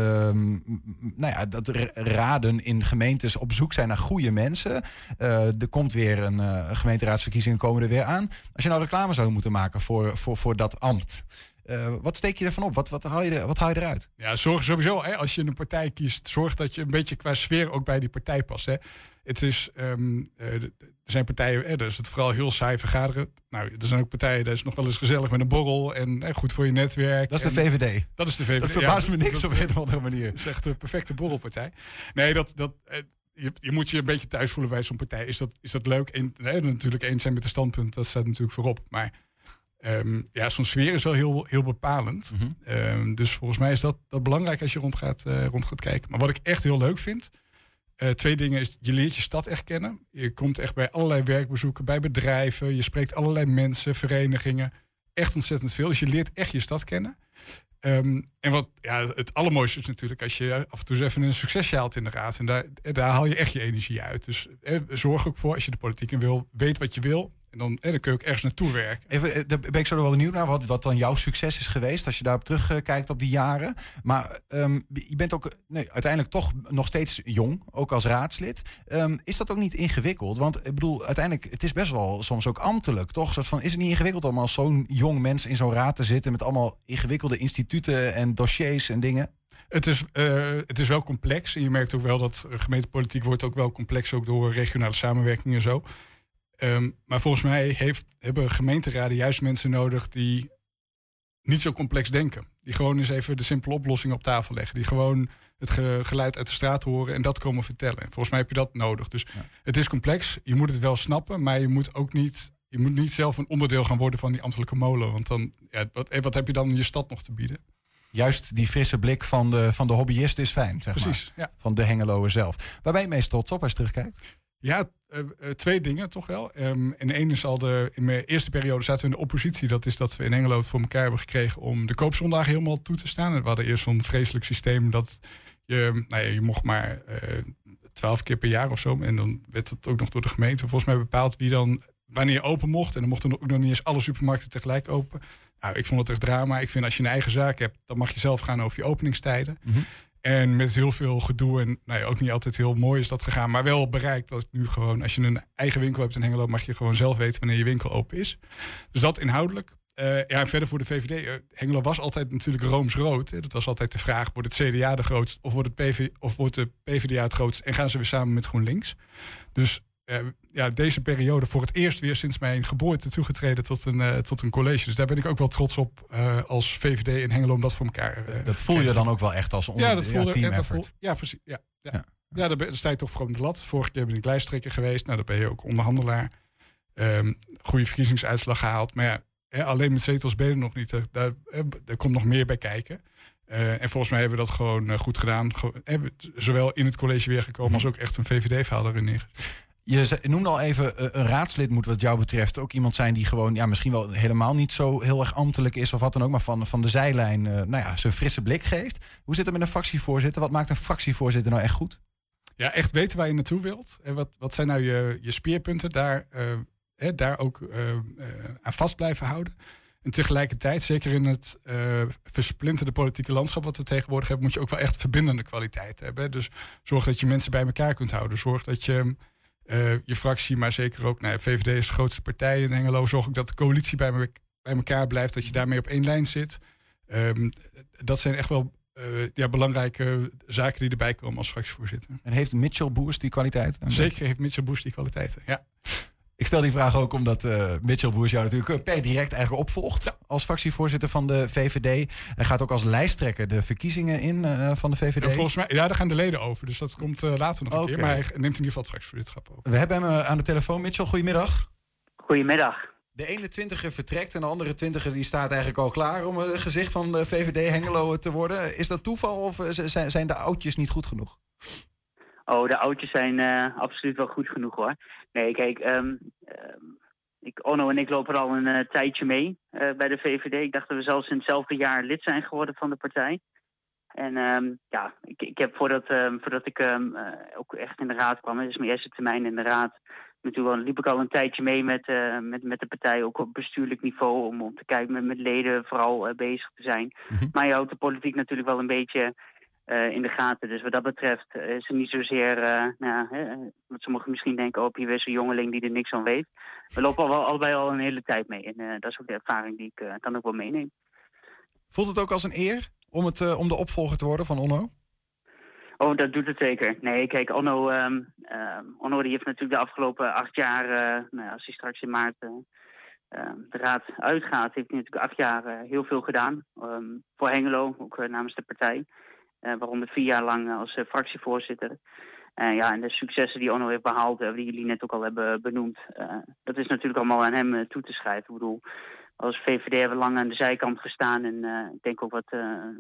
nou ja, dat raden in gemeentes op zoek zijn naar goede mensen. Uh, er komt weer een uh, gemeenteraadsverkiezingen komen er weer aan. Als je nou reclame zou moeten maken voor, voor, voor dat ambt. Uh, wat steek je ervan op? Wat, wat, haal, je er, wat haal je eruit? Ja, zorg sowieso, hè, als je een partij kiest, zorg dat je een beetje qua sfeer ook bij die partij past. Hè. Het is, um, uh, er zijn partijen, hè, daar is het vooral heel saai vergaderen. Nou, er zijn ook partijen, daar is nog wel eens gezellig met een borrel en hè, goed voor je netwerk. Dat is de VVD. Dat is de VVD. Dat verbaast ja, me niks dat, op een of andere manier. Dat is echt een perfecte borrelpartij. Nee, dat, dat, je, je, moet je een beetje thuis voelen bij zo'n partij. Is dat, is dat leuk? En natuurlijk eens zijn met de standpunt, dat staat natuurlijk voorop. Maar um, ja, zo'n sfeer is wel heel, heel bepalend. Mm -hmm. um, dus volgens mij is dat, dat belangrijk als je rond gaat, uh, rond gaat kijken. Maar wat ik echt heel leuk vind, uh, twee dingen is, je leert je stad echt kennen. Je komt echt bij allerlei werkbezoeken, bij bedrijven. Je spreekt allerlei mensen, verenigingen. Echt ontzettend veel. Dus je leert echt je stad kennen. Um, en wat ja, het allermooiste is natuurlijk als je af en toe eens even een succesje haalt in de raad. En daar, daar haal je echt je energie uit. Dus eh, zorg ook voor als je de politiek in wil, weet wat je wil. En dan, eh, dan kun je ook ergens naartoe werken. Even, eh, daar ben ik zo wel benieuwd naar wat, wat dan jouw succes is geweest. Als je daarop terugkijkt op die jaren. Maar ehm, je bent ook nee, uiteindelijk toch nog steeds jong, ook als raadslid. Ehm, is dat ook niet ingewikkeld? Want ik bedoel, uiteindelijk, het is best wel soms ook ambtelijk, toch? Soort van, is het niet ingewikkeld om als zo'n jong mens in zo'n raad te zitten met allemaal ingewikkelde instituten en dossiers en dingen? Het is, eh, het is wel complex. En je merkt ook wel dat gemeentepolitiek wordt ook wel complex, ook door regionale samenwerking en zo. Ehm, maar volgens mij heeft, hebben gemeenteraden juist mensen nodig die niet zo complex denken. Die gewoon eens even de simpele oplossing op tafel leggen. Die gewoon het geluid uit de straat horen en dat komen vertellen. volgens mij heb je dat nodig. Dus het is complex. Je moet het wel snappen, maar je moet ook niet, je moet niet zelf een onderdeel gaan worden van die ambtelijke molen. Want dan, ja, wat, wat heb je dan in je stad nog te bieden? Juist die frisse blik van de, van de hobbyist is fijn, zeg Precies, maar. Van de Hengeloer zelf. Waar ben je meest trots op als je terugkijkt? Ja, uh, twee dingen toch wel. Um, en één is al de. In mijn eerste periode zaten we in de oppositie. Dat is dat we in Engelo voor elkaar hebben gekregen om de koopzondag helemaal toe te staan. We hadden eerst zo'n vreselijk systeem dat je. Nou ja, je mocht maar uh, twaalf keer per jaar of zo. En dan werd het ook nog door de gemeente volgens mij bepaald wie dan. Wanneer open mocht. En dan mochten ook nog niet eens alle supermarkten tegelijk open. Nou, ik vond het echt drama. Ik vind als je een eigen zaak hebt, dan mag je zelf gaan over je openingstijden. Mm en met heel veel gedoe en nou ja, ook niet altijd heel mooi is dat gegaan. Maar wel bereikt dat nu gewoon, als je een eigen winkel hebt in Hengelo, mag je gewoon zelf weten wanneer je winkel open is. Dus dat inhoudelijk. Uh, ja, verder voor de VVD. Eh, Hengelo was altijd natuurlijk rooms-rood. Dat was altijd de vraag, wordt het CDA de grootst of wordt, het PV, of wordt de PvdA het grootst? En gaan ze weer samen met GroenLinks? Dus ja, deze periode voor het eerst weer sinds mijn geboorte toegetreden tot een, uh, tot een college. Dus daar ben ik ook wel trots op uh, als VVD in Hengelo om dat voor elkaar Dat voel je dan ook wel echt als onder, ja, dat ja, team effort. ja, precies. Ja, ja. ja. ja daar, sta je toch voor de lat. Vorige keer ben ik lijsttrekker geweest. Nou, dan ben je ook onderhandelaar. Um, goede verkiezingsuitslag gehaald. Maar ja, alleen met zetels ben je nog niet. Daar, daar komt nog meer bij kijken. Uh, en volgens mij hebben we dat gewoon uh, goed gedaan. Ge hebben zowel in het college weer gekomen als ook echt een VVD-verhaal erin. Je noemde al even, eh, een raadslid moet wat jou betreft ook iemand zijn die gewoon, ja, misschien wel helemaal niet zo heel erg ambtelijk is of wat dan ook, maar van, van de zijlijn, uh, nou ja, zijn frisse blik geeft. Hoe zit het met een fractievoorzitter? Wat maakt een fractievoorzitter nou echt goed? Ja, echt weten waar je naartoe wilt. En wat, wat zijn nou je, je speerpunten? Daar, uh, hè, daar ook aan vast blijven houden. En tegelijkertijd, zeker in het versplinterde politieke landschap wat we tegenwoordig hebben, moet je ook wel echt verbindende kwaliteit hebben. Dus zorg dat je mensen bij elkaar kunt houden. Zorg dat je uh, je fractie, maar zeker ook, nou, VVD is de grootste partij in Engelo. Zorg ook dat de coalitie bij, me, bij elkaar blijft, dat je daarmee op één lijn zit. Um, dat zijn echt wel uh, ja, belangrijke zaken die erbij komen als fractievoorzitter. En heeft Mitchell Boers die kwaliteiten? Zeker heeft Mitchell Boers die kwaliteiten, ja. Ik stel die vraag ook omdat uh, Mitchell Boers jou natuurlijk per direct eigenlijk opvolgt. Als fractievoorzitter van de VVD. Hij gaat ook als lijsttrekker de verkiezingen in uh, van de VVD. Volgens mij, ja, daar gaan de leden over. Dus dat komt uh, later nog een keer. Maar hij neemt in ieder geval het fractievoorzitterschap over. We hebben hem aan de telefoon. Mitchell, goedemiddag. Goedemiddag. De ene twintiger vertrekt en de andere twintiger die staat eigenlijk al klaar om het gezicht van de VVD Hengelo te worden. Is dat toeval of zijn de oudjes niet goed genoeg? Oh, de oudjes zijn uh, absoluut wel goed genoeg hoor. Nee, kijk, um, um, ik, Onno en ik lopen al een uh, tijdje mee uh, bij de VVD. Ik dacht dat we zelfs in hetzelfde jaar lid zijn geworden van de partij. En um, ja, ik, ik heb voordat, voordat ik ook echt in de raad kwam, het is mijn eerste termijn in de raad, toen liep ik al een tijdje mee met, met, met de partij, ook op bestuurlijk niveau, om, om te kijken met, met leden vooral bezig te zijn. Mm -hmm. Maar je houdt de politiek natuurlijk wel een beetje uh, in de gaten. Dus wat dat betreft uh, is het niet zozeer, uh, nou, hè, wat sommigen misschien denken, oh, hier is een jongeling die er niks van weet. We lopen al wel allebei al een hele tijd mee. En dat is ook de ervaring die ik dan ook wel meeneem. Voelt het ook als een eer om, het, om de opvolger te worden van Onno? Oh, dat doet het zeker. Nee, kijk, Onno, um, um, Onno die heeft natuurlijk de afgelopen acht jaar, nou, als hij straks in maart de raad uitgaat, heeft hij natuurlijk acht jaar heel veel gedaan. Um, voor Hengelo, ook namens de partij. Uh, waaronder vier jaar lang als uh, fractievoorzitter. Uh, ja, en de successen die Onno heeft behaald, die jullie net ook al hebben benoemd, dat is natuurlijk allemaal aan hem toe te schrijven. Ik bedoel, als VVD hebben we lang aan de zijkant gestaan en ik denk ook wat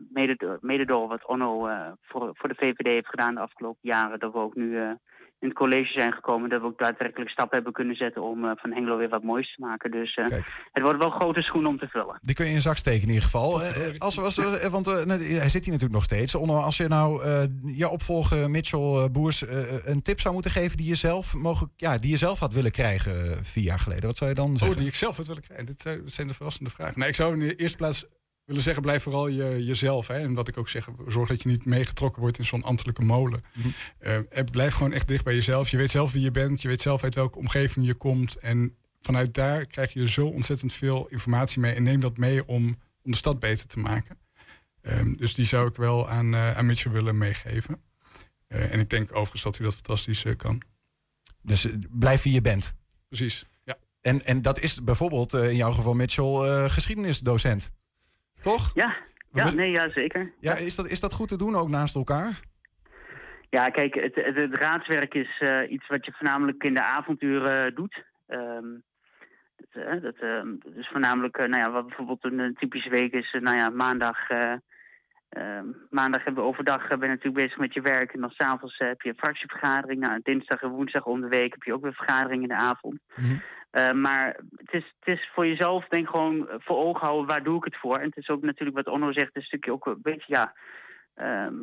mede, mede door wat Onno voor, voor de VVD heeft gedaan de afgelopen jaren, dat we ook nu in het college zijn gekomen. Dat we ook daadwerkelijk stappen hebben kunnen zetten om eh, van Hengelo weer wat moois te maken. Dus eh, het wordt wel grote schoenen om te vullen. Die kun je in zak steken in ieder geval. Eh, als, als, want hij zit hier natuurlijk nog steeds. Onno, als je nou eh, je opvolger Mitchell Boers een tip zou moeten geven die je zelf mogelijk, ja, die je zelf had willen krijgen vier jaar geleden, wat zou je dan Oh, zeggen? die ik zelf had willen krijgen. Dit zijn, de verrassende vragen. Nou, ik zou in de eerste plaats willen zeggen, blijf vooral je, jezelf. Hè? En wat ik ook zeg, zorg dat je niet meegetrokken wordt in zo'n ambtelijke molen. Mhm. Eh, blijf gewoon echt dicht bij jezelf. Je weet zelf wie je bent. Je weet zelf uit welke omgeving je komt. En vanuit daar krijg je zo ontzettend veel informatie mee. En neem dat mee om, om de stad beter te maken. Ehm, dus die zou ik wel aan, eh aan Mitchell willen meegeven. Eh, en ik denk overigens dat hij dat fantastisch kan. Dus blijf wie je bent. Precies, ja. En, en dat is bijvoorbeeld in jouw geval Mitchell geschiedenisdocent. Toch? Ja, ja nee, ja, zeker. Ja, is dat, is dat goed te doen ook naast elkaar? Ja, kijk, het, het, het raadswerk is eh, iets wat je voornamelijk in de avonduren doet. Ehm, dat, eh, dat, ehm, dat is voornamelijk, eh, nou ja, wat bijvoorbeeld een, eh, typische week is, eh, nou ja, maandag. eh, ehm, maandag hebben we overdag eh, ben je natuurlijk bezig met je werk en dan s'avonds heb je een fractievergadering. Nou, dinsdag en woensdag om de week heb je ook weer vergadering in de avond. Uh, maar het is, het is voor jezelf, denk gewoon voor ogen houden, waar doe ik het voor? En het is ook natuurlijk wat Onno zegt, een stukje ook een beetje, ja, ehm,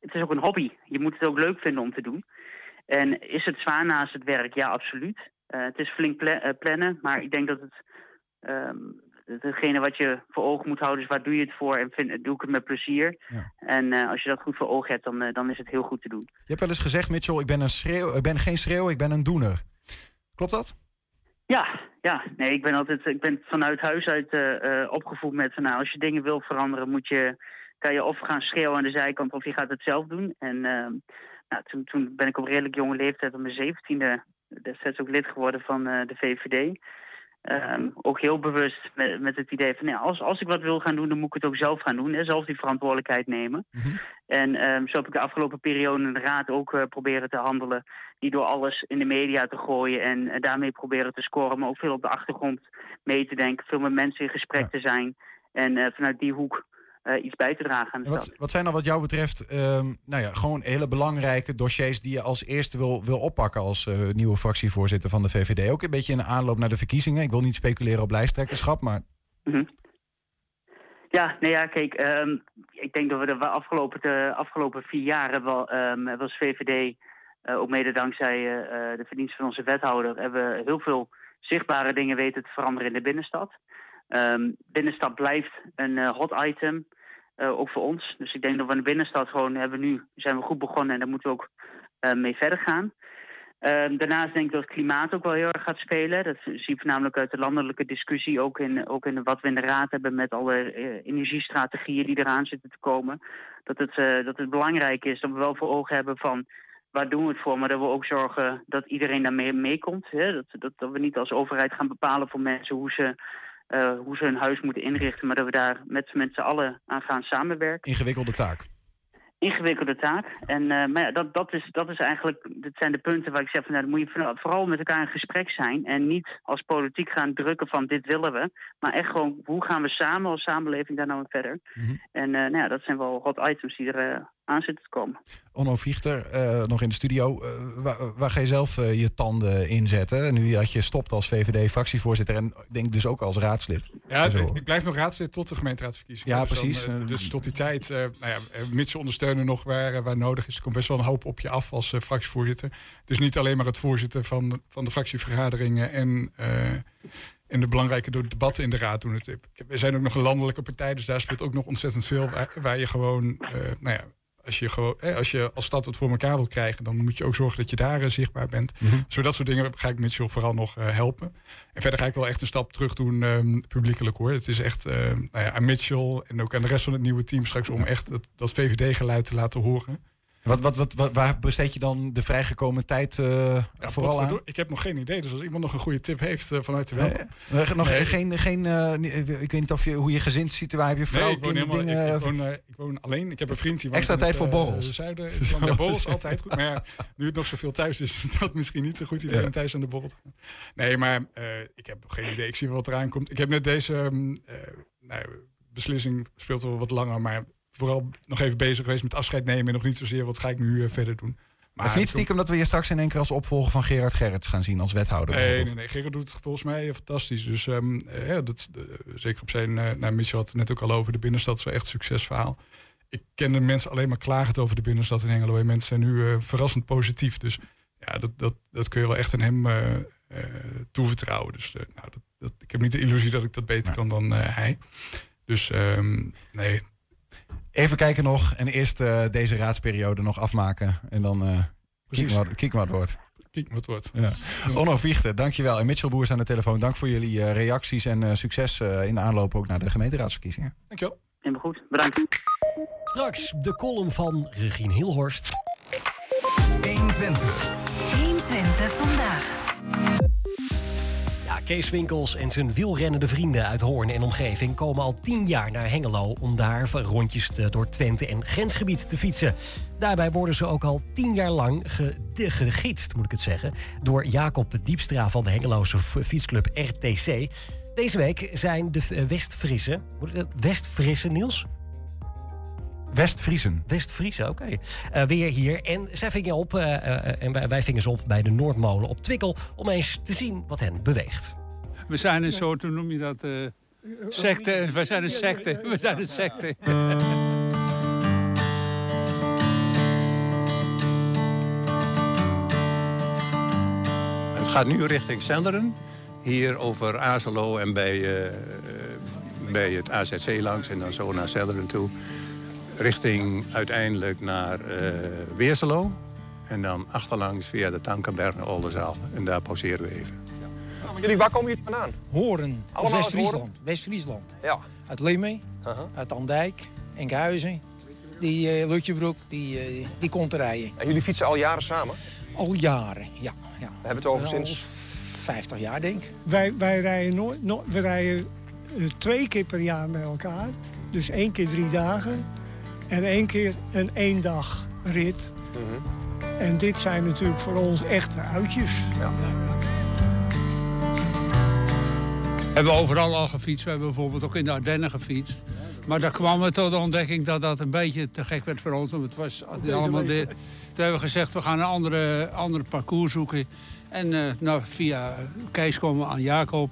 het is ook een hobby. Je moet het ook leuk vinden om te doen. En is het zwaar naast het werk? Ja, absoluut. Uh, het is flink pla uh, plannen, maar ik denk dat het, um, hetgene wat je voor ogen moet houden is waar doe je het voor en vind, doe ik het met plezier. Ja. En uh, als je dat goed voor ogen hebt, dan, dan is het heel goed te doen. Je hebt wel eens gezegd, Mitchell, ik ben, een schreeuw, ik ben geen schreeuw, ik ben een doener. Klopt dat? Ja, ja. Nee, ik ben altijd, ik ben vanuit huis uit uh, opgevoed met van nou, als je dingen wil veranderen, moet je, kan je of gaan schreeuwen aan de zijkant of je gaat het zelf doen. En uh, nou, toen, toen ben ik op redelijk jonge leeftijd, op mijn zeventiende, destijds ook lid geworden van uh, de VVD. Um, ook heel bewust met, met het idee van, nee, als, als ik wat wil gaan doen, dan moet ik het ook zelf gaan doen. En zelf die verantwoordelijkheid nemen. Mhm. Mm -hmm. En um, zo heb ik de afgelopen periode in de raad ook uh, proberen te handelen. Niet door alles in de media te gooien en uh, daarmee proberen te scoren. Maar ook veel op de achtergrond mee te denken. Veel met mensen in gesprek ja. te zijn. En uh, vanuit die hoek uh, iets bij te dragen aan de wat, stad. wat zijn dan wat jou betreft um, nou ja, gewoon hele belangrijke dossiers die je als eerste wil, wil oppakken als uh, nieuwe fractievoorzitter van de VVD? Ook een beetje in de aanloop naar de verkiezingen. Ik wil niet speculeren op lijsttrekkerschap, maar. Mm -hmm. Ja, nee ja, kijk, um, ik denk dat we de afgelopen, de afgelopen vier jaar wel, um, was VVD, uh, ook mede dankzij uh, de verdiensten van onze wethouder, hebben we heel veel zichtbare dingen weten te veranderen in de binnenstad. Um, binnenstad blijft een uh, hot item, uh, ook voor ons. Dus ik denk dat we in de binnenstad gewoon hebben nu, zijn we goed begonnen en daar moeten we ook uh, mee verder gaan. Uh, daarnaast denk ik dat het klimaat ook wel heel erg gaat spelen. Dat zie je voornamelijk uit de landelijke discussie, ook in, ook in wat we in de raad hebben met alle energiestrategieën die eraan zitten te komen. Dat het, dat het belangrijk is dat we wel voor ogen hebben van waar doen we het voor, maar dat we ook zorgen dat iedereen daarmee meekomt. Dat, dat, dat we niet als overheid gaan bepalen voor mensen hoe ze uh, hoe ze hun huis moeten inrichten, maar dat we daar met, met z'n allen aan gaan samenwerken. Ingewikkelde taak. Ingewikkelde taak. En uh, maar ja, dat, dat, is, dat is eigenlijk, dat zijn de punten waar ik zeg van nou, dan moet je vooral met elkaar in gesprek zijn en niet als politiek gaan drukken van dit willen we, maar echt gewoon hoe gaan we samen als samenleving daar nou verder. Mm -hmm. En uh, nou ja, dat zijn wel hot items die er aan zitten te komen. Onno Viechter, uh, nog in de studio. Uh, waar, waar, ga je zelf uh, je tanden inzetten? Nu dat je stopt als VVD-fractievoorzitter en denk dus ook als raadslid. Ja, ik, ik, blijf nog raadslid tot de gemeenteraadsverkiezingen. Ja, dus precies. Dan, dus tot die tijd, nou ja, mits ondersteunen nog waar, waar nodig is. Er komt best wel een hoop op je af als fractievoorzitter. Het is niet alleen maar het voorzitten van, van de fractievergaderingen en en de belangrijke debatten in de raad doen het. We zijn ook nog een landelijke partij, dus daar speelt ook nog ontzettend veel waar, waar je gewoon, uh, nou ja, als je, gewoon, eh, als je als stad het voor elkaar wil krijgen, dan moet je ook zorgen dat je daar uh, zichtbaar bent. Mm -hmm. Zo dat soort dingen ga ik Mitchell vooral nog uh, helpen. En verder ga ik wel echt een stap terug doen um, publiekelijk hoor. Het is echt nou ja, aan Mitchell en ook aan de rest van het nieuwe team straks om echt het, dat VVD-geluid te laten horen. Wat, wat, wat, wat, waar besteed je dan de vrijgekomen tijd uh, ja, vooral aan? Ik heb nog geen idee, dus als iemand nog een goede tip heeft, uh, vanuit de welkom. Nee, nog nee. geen, geen uh, ik weet niet of je, hoe je gezinssituatie, heb je vrouw, nee, ik woon, helemaal, dingen, ik, ik, woon, ik woon alleen, ik heb een vriend die woont Extra tijd voor borrels. zuiden, ja, borrels altijd goed, maar ja, nu het nog zoveel thuis is, is dat misschien niet zo goed idee ja. om thuis aan de borrel te gaan. Nee, maar ik heb nog geen idee, ik zie wel wat eraan komt. Ik heb net deze um, nou, beslissing, speelt al wat langer, maar vooral nog even bezig geweest met afscheid nemen en nog niet zozeer wat ga ik nu uh, verder doen. Maar het is niet stiekem dat we je straks in één keer als opvolger van Gerard Gerrits gaan zien als wethouder. Nee, nee, nee. Gerard doet het volgens mij fantastisch. Dus ehm, eh, ja, dat, eh, zeker op zijn... eh nou, Michel had het net ook al over. De binnenstad is wel echt een succesverhaal. Ik ken de mensen alleen maar klagend over de binnenstad in Hengelo. En mensen zijn nu eh, verrassend positief. Dus ja, dat, dat, dat kun je wel echt aan hem eh, eh, toevertrouwen. Dus eh, nou, dat, dat, ik heb niet de illusie dat ik dat beter kan dan eh, hij. Dus ehm, nee, Even kijken nog en eerst eh, deze raadsperiode nog afmaken. En dan eh kijken wat, kijken wat het wordt. kijk wat het wordt. Ja. Onno Viechten, dankjewel. En Mitchell Boers aan de telefoon. Dank voor jullie eh, reacties en eh, succes eh, in de aanloop ook naar de gemeenteraadsverkiezingen. Dankjewel. Helemaal goed, bedankt. Straks de column van Regine Hilhorst. 120. 120 vandaag. Kees Winkels en zijn wielrennende vrienden uit Hoorn en omgeving komen al tien jaar naar Hengelo om daar rondjes door Twente en grensgebied te fietsen. Daarbij worden ze ook al tien jaar lang ge- moet ik het zeggen, door Jacob Diepstra van de Hengeloze fietsclub RTC. Deze week zijn de eh, ik dat- West-Friese Niels? West-Friesen. West-Friese, oké. Eh, weer hier. En zij vingen op, eh, eh, en wij, wij vingen ze op bij de Noordmolen op Twikkel... om eens te zien wat hen beweegt. We zijn een soort, hoe noem je dat? eh, secte. We zijn een secte. We zijn een secte. Het gaat nu richting Zenderen. Hier over Azelo en bij, bij het AZC langs en dan zo naar Zenderen toe. Richting uiteindelijk naar eh Weerselo. En dan achterlangs via de Tankenberg naar Oldenzaal. En daar pauzeren we even. Jullie, waar komen jullie vandaan? Horen. West-Friesland. West-Friesland. Ja. Uit Leemee, uit Andijk, Enkhuizen. Die eh Lutjebroek, die, eh, die komt te rijden. En jullie fietsen al jaren samen? Al jaren, ja. ja. We hebben het over Al sinds... 50 jaar, denk ik. Wij, wij rijden, nooit, no- we rijden twee keer per jaar met elkaar. Dus één keer drie dagen. En één keer een één dag rit. En dit zijn natuurlijk voor ons echte uitjes. We hebben overal al gefietst. We hebben bijvoorbeeld ook in de Ardennen gefietst. Maar daar kwam we tot de ontdekking dat dat een beetje te gek werd voor ons. Want het was allemaal de, toen hebben we gezegd, we gaan een andere, andere parcours zoeken. En eh, nou, via Kees komen we aan Jacob.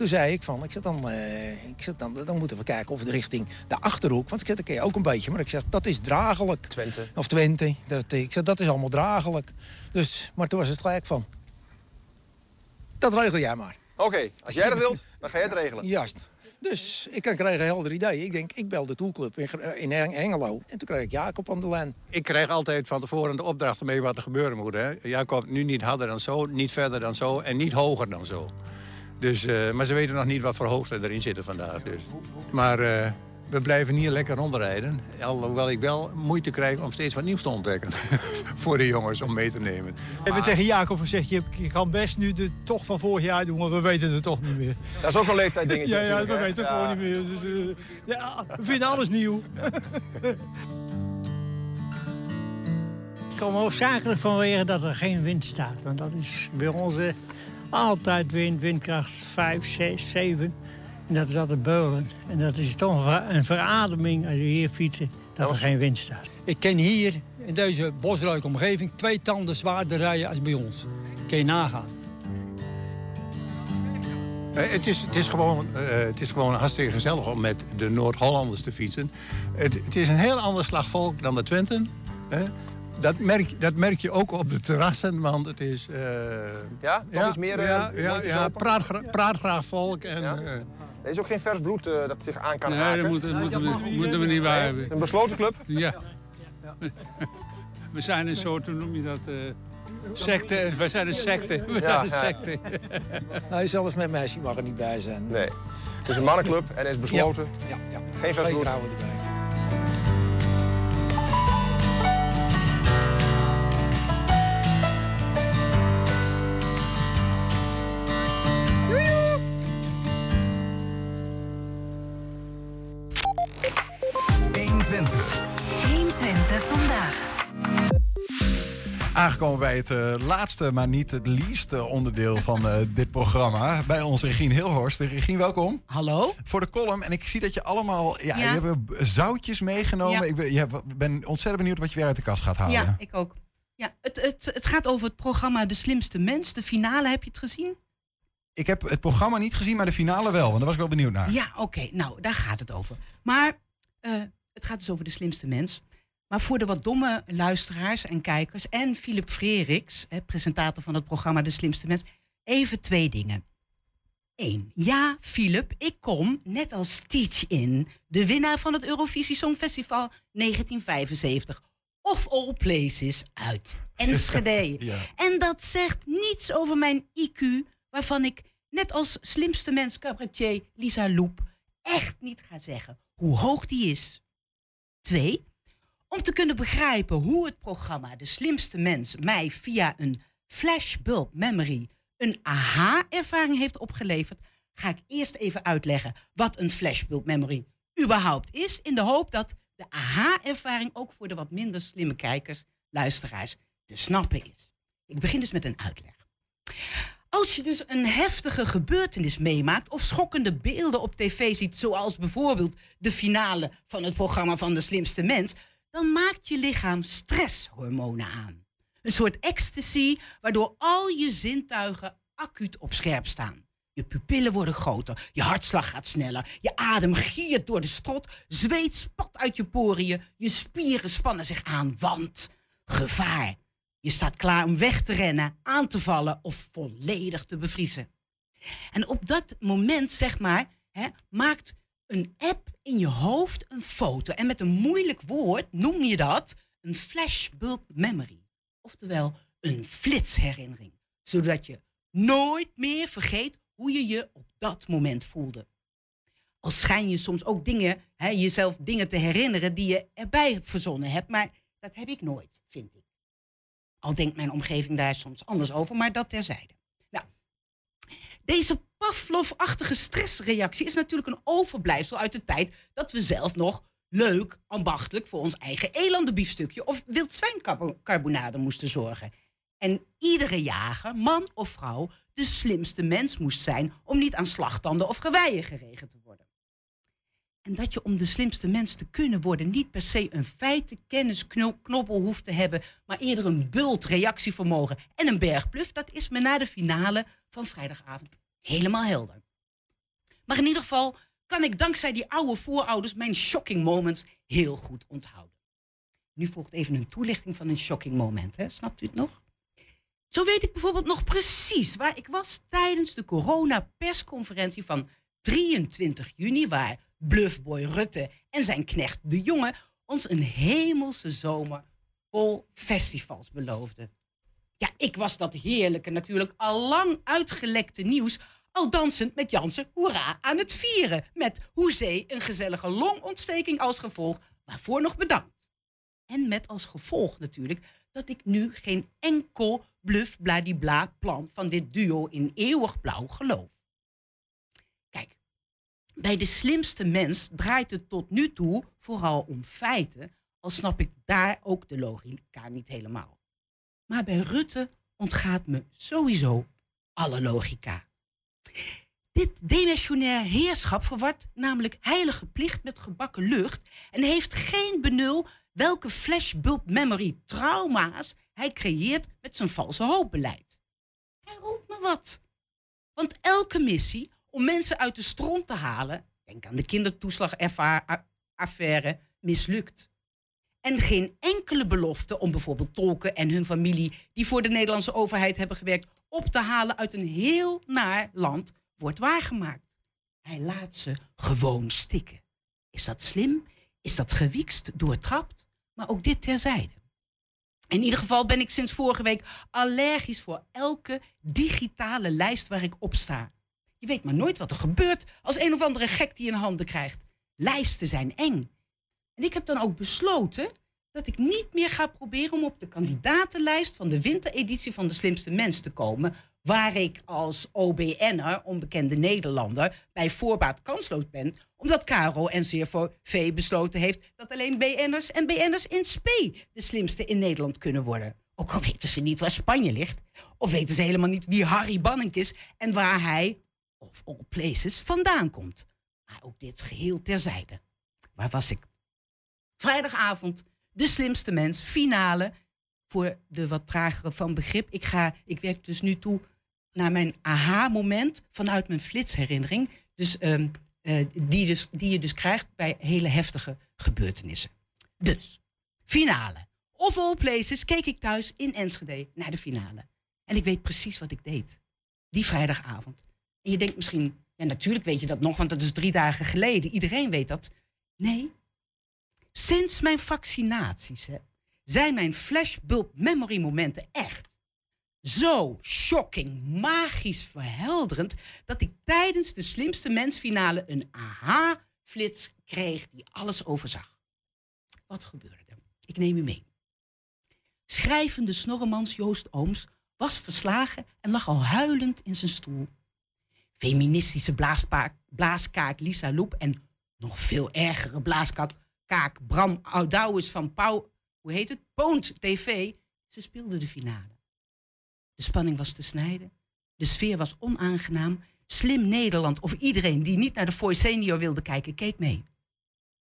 Toen zei ik van, ik zeg dan, eh, ik zeg dan, dan moeten we kijken of de richting de Achterhoek... want ik zeg, dat ken je ook een beetje, maar ik zeg, dat is draaglijk. Twente. Of Twente. Dat, ik zeg, dat is allemaal draaglijk. Dus, maar toen was het gelijk van, dat regel jij maar. Oké, als jij dat wilt, dan ga jij het regelen. Juist. Dus ik kreeg een helder idee. Ik denk, ik bel de toolclub in, Heng- Hengelo. En toen kreeg ik Jacob aan de lijn. Ik krijg altijd van tevoren de opdrachten mee wat er gebeuren moet. Hè. Jacob, nu niet harder dan zo, niet verder dan zo en niet hoger dan zo. Dus, eh, maar ze weten nog niet wat voor hoogte erin zitten vandaag. Dus. Maar eh, we blijven hier lekker rondrijden. Alhoewel ik wel moeite krijg om steeds wat nieuws te ontdekken. voor de jongens om mee te nemen. We hebben tegen Jacob gezegd, je, kan best nu de tocht van vorig jaar doen, maar we weten het toch niet meer. Dat is ook een leeftijddingetje Ja, ja, we weten het Ja. gewoon niet meer. Dus, eh, ja, we vinden alles nieuw. Ik kom hoofdzakelijk vanwege dat er geen wind staat. Want dat is bij ons eh, altijd wind, windkracht 5, 6, 7. En dat is altijd beulen. En dat is toch een ver- een verademing als je hier fietsen, dat er geen wind staat. Ik ken hier in deze bosrijke omgeving twee tanden zwaarder rijden als bij ons. Kun je nagaan. Eh, het, is, het, is gewoon, eh, het is gewoon hartstikke gezellig om met de Noord-Hollanders te fietsen. Het, het is een heel ander slag volk dan de Twenten. hè. Dat, merk, dat merk je ook op de terrassen, want het is... eh, Ja? Toch iets meer, eh, Ja, ja, mondjes ja praat, gra- praat graag volk. En, Ja? eh, Er is ook geen vers bloed eh, dat zich aan kan Nee, haken. dat moeten, moeten, we, moeten we niet bij hebben. Een besloten club? Ja. We zijn een soort, hoe noem je dat? eh, secte. We zijn een secte. We Ja, zijn een ja. secte. Nee, zelfs met meisje mag er niet bij zijn. Nee. Het is een mannenclub en is besloten. Ja, ja. Geen vers bloed. vrouwen erbij. Aangekomen bij het eh, laatste, maar niet het least eh, onderdeel van eh, dit programma. Bij ons Regine Hilhorst. Regine, welkom. Hallo. Voor de column. En ik zie dat je allemaal... Ja, Ja. je hebt zoutjes meegenomen. Ja. Ik ben, je ben ontzettend benieuwd wat je weer uit de kast gaat halen. Ja, ik ook. Ja, het, het, het gaat over het programma De Slimste Mens. De finale, heb je het gezien? Ik heb het programma niet gezien, maar de finale wel. Want daar was ik wel benieuwd naar. Ja, oké. Nou, daar gaat het over. Maar eh, het gaat dus over De Slimste Mens. Maar voor de wat domme luisteraars en kijkers en Philip Freriks, hè, presentator van het programma De Slimste Mens, even twee dingen. Eén. Ja, Philip, ik kom, net als Teach In, de winnaar van het Eurovisie Songfestival 1975, of all places uit Enschede. Ja. En dat zegt niets over mijn IQ, waarvan ik, net als slimste mens cabaretier Lisa Loep, echt niet ga zeggen hoe hoog die is. Twee, om te kunnen begrijpen hoe het programma De Slimste Mens mij via een flashbulb memory een aha-ervaring heeft opgeleverd, ga ik eerst even uitleggen wat een flashbulb memory überhaupt is, in de hoop dat de aha-ervaring ook voor de wat minder slimme kijkers, luisteraars, te snappen is. Ik begin dus met een uitleg. Als je dus een heftige gebeurtenis meemaakt of schokkende beelden op tv ziet, zoals bijvoorbeeld de finale van het programma van de slimste mens, dan maakt je lichaam stresshormonen aan. Een soort ecstasy waardoor al je zintuigen acuut op scherp staan. Je pupillen worden groter, je hartslag gaat sneller, je adem giert door de strot, zweet spat uit je poriën, je spieren spannen zich aan, want gevaar. Je staat klaar om weg te rennen, aan te vallen of volledig te bevriezen. En op dat moment, zeg maar, hè, maakt een app in je hoofd een foto. En met een moeilijk woord noem je dat een flashbulb memory. Oftewel een flitsherinnering. Zodat je nooit meer vergeet hoe je je op dat moment voelde. Al schijn je soms ook dingen, hè, jezelf dingen te herinneren die je erbij verzonnen hebt. Maar dat heb ik nooit, vind ik. Al denkt mijn omgeving daar soms anders over, maar dat terzijde. Nou, deze Pavlov-achtige stressreactie is natuurlijk een overblijfsel uit de tijd dat we zelf nog leuk, ambachtelijk voor ons eigen elandenbiefstukje of wild zwijncarbonade moesten zorgen. En iedere jager, man of vrouw, de slimste mens moest zijn om niet aan slagtanden of geweien geregend te worden. En dat je om de slimste mens te kunnen worden niet per se een feitenkennisknobbel hoeft te hebben, maar eerder een bult reactievermogen en een bergpluf, dat is me na de finale van vrijdagavond helemaal helder. Maar in ieder geval kan ik dankzij die oude voorouders mijn shocking moments heel goed onthouden. Nu volgt even een toelichting van een shocking moment, hè? snapt u het nog? Zo weet ik bijvoorbeeld nog precies waar ik was tijdens de corona-persconferentie van 23 juni, waar bluffboy Rutte en zijn knecht De Jonge ons een hemelse zomer vol festivals beloofden. Ja, ik was dat heerlijke, natuurlijk al lang uitgelekte nieuws al dansend met Jansen hoera aan het vieren. Met hoezee een gezellige longontsteking als gevolg, waarvoor nog bedankt. En met als gevolg natuurlijk dat ik nu geen enkel bluff bladibla plan van dit duo in eeuwig blauw geloof. Kijk, bij de slimste mens draait het tot nu toe vooral om feiten, al snap ik daar ook de logica niet helemaal. Maar bij Rutte ontgaat me sowieso alle logica. Dit demissionair heerschap verwart namelijk heilige plicht met gebakken lucht en heeft geen benul welke flashbulb memory trauma's hij creëert met zijn valse hoopbeleid. Hij roept me wat. Want elke missie om mensen uit de stront te halen, denk aan de kindertoeslagaffaire, mislukt. En geen enkele belofte om bijvoorbeeld tolken en hun familie die voor de Nederlandse overheid hebben gewerkt op te halen uit een heel naar land wordt waargemaakt. Hij laat ze gewoon stikken. Is dat slim? Is dat gewiekst, doortrapt? Maar ook dit terzijde. In ieder geval ben ik sinds vorige week allergisch voor elke digitale lijst waar ik op sta. Je weet maar nooit wat er gebeurt als een of andere gek die in handen krijgt. Lijsten zijn eng. En ik heb dan ook besloten dat ik niet meer ga proberen om op de kandidatenlijst van de wintereditie van de slimste mens te komen, waar ik als OBN'er, onbekende Nederlander, bij voorbaat kansloos ben, omdat Caro en CFV besloten heeft dat alleen BN'ers en BN'ers in spe de slimste in Nederland kunnen worden. Ook al weten ze niet waar Spanje ligt, of weten ze helemaal niet wie Harry Banning is en waar hij, of all places, vandaan komt. Maar ook dit geheel terzijde. Waar was ik? Vrijdagavond, de slimste mens, finale. voor de wat tragere van begrip. Ik, ga, ik werk dus nu toe naar mijn aha-moment vanuit mijn flitsherinnering. Dus, ehm, eh, die dus, die je dus krijgt bij hele heftige gebeurtenissen. Dus, finale. Of all places keek ik thuis in Enschede naar de finale. En ik weet precies wat ik deed. Die vrijdagavond. En je denkt misschien, ja natuurlijk weet je dat nog, want dat is drie dagen geleden. Iedereen weet dat. Nee. Sinds mijn vaccinaties zijn mijn flashbulb memory momenten echt zo shocking, magisch verhelderend dat ik tijdens de slimste mensfinale een aha-flits kreeg die alles overzag. Wat gebeurde? Ik neem u mee. Schrijvende snorremans Joost Ooms was verslagen en lag al huilend in zijn stoel. Feministische blaaskaak Lisa Loep en nog veel ergere blaaskaak kaak Bram Oudouwes van Pauw, hoe heet het? Poont TV. Ze speelden de finale. De spanning was te snijden. De sfeer was onaangenaam. Slim Nederland of iedereen die niet naar de Voice Senior wilde kijken, keek mee.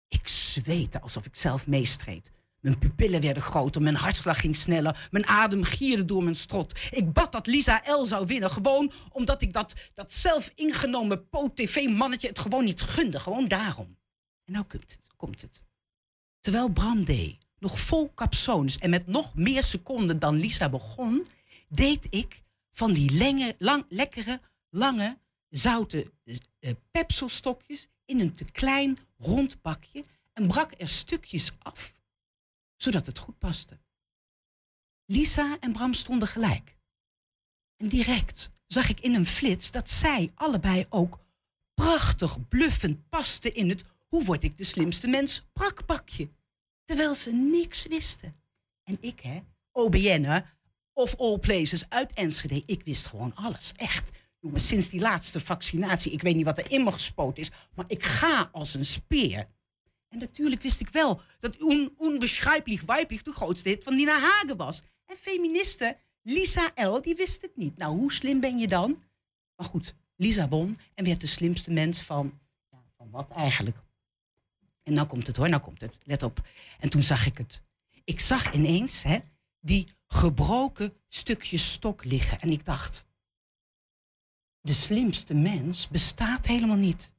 Ik zweette alsof ik zelf meestreed. Mijn pupillen werden groter, mijn hartslag ging sneller, mijn adem gierde door mijn strot. Ik bad dat Lisa L zou winnen, gewoon omdat ik dat, dat zelf ingenomen poot-tv-mannetje het gewoon niet gunde. Gewoon daarom. En nou komt het, komt het. Terwijl Bram D. nog vol capsones en met nog meer seconden dan Lisa begon, deed ik van die lang, lekkere, lange, zoute uh, pepselstokjes in een te klein rond bakje en brak er stukjes af, zodat het goed paste. Lisa en Bram stonden gelijk. En direct zag ik in een flits dat zij allebei ook prachtig bluffend pasten in het hoe word ik de slimste mens brakbakje. Terwijl ze niks wisten. En ik, hè, OBN, hè, of all places uit Enschede, ik wist gewoon alles. Echt. Sinds die laatste vaccinatie, ik weet niet wat er in me gespoten is, maar ik ga als een speer. En natuurlijk wist ik wel dat un onbeschrijpelijk weiblich de grootste hit van Nina Hagen was. En feministe Lisa L, die wist het niet. Nou, hoe slim ben je dan? Maar goed, Lisa won en werd de slimste mens van, ja, van wat eigenlijk? En nou komt het hoor, nou komt het. Let op. En toen zag ik het. Ik zag ineens hè, die gebroken stukjes stok liggen. En ik dacht, de slimste mens bestaat helemaal niet.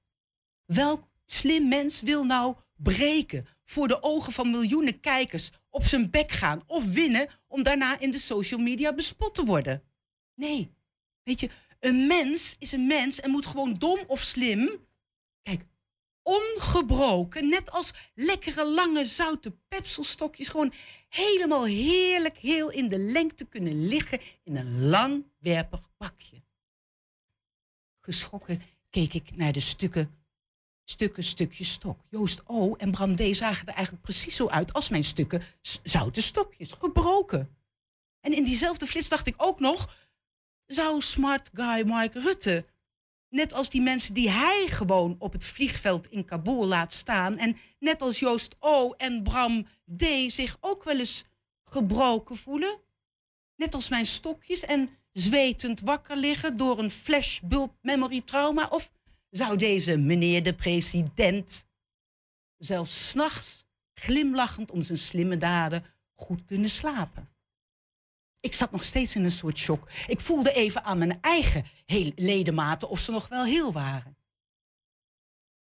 Welk slim mens wil nou breken voor de ogen van miljoenen kijkers, op zijn bek gaan of winnen om daarna in de social media bespot te worden? Nee, weet je, een mens is een mens en moet gewoon dom of slim. Kijk, ongebroken, net als lekkere lange zoute pepselstokjes, gewoon helemaal heerlijk heel in de lengte kunnen liggen in een langwerpig bakje. Geschrokken keek ik naar de stukken, stukken stukjes stok. Joost O. en Bram D. zagen er eigenlijk precies zo uit als mijn stukken zoute stokjes, gebroken. En in diezelfde flits dacht ik ook nog, zou smart guy Mike Rutte Net als die mensen die hij gewoon op het vliegveld in Kabul laat staan. En net als Joost O. en Bram D. zich ook wel eens gebroken voelen. Net als mijn stokjes en zwetend wakker liggen door een flashbulb memory trauma. Of zou deze meneer de president zelfs s'nachts glimlachend om zijn slimme daden goed kunnen slapen? Ik zat nog steeds in een soort shock. Ik voelde even aan mijn eigen ledematen of ze nog wel heel waren.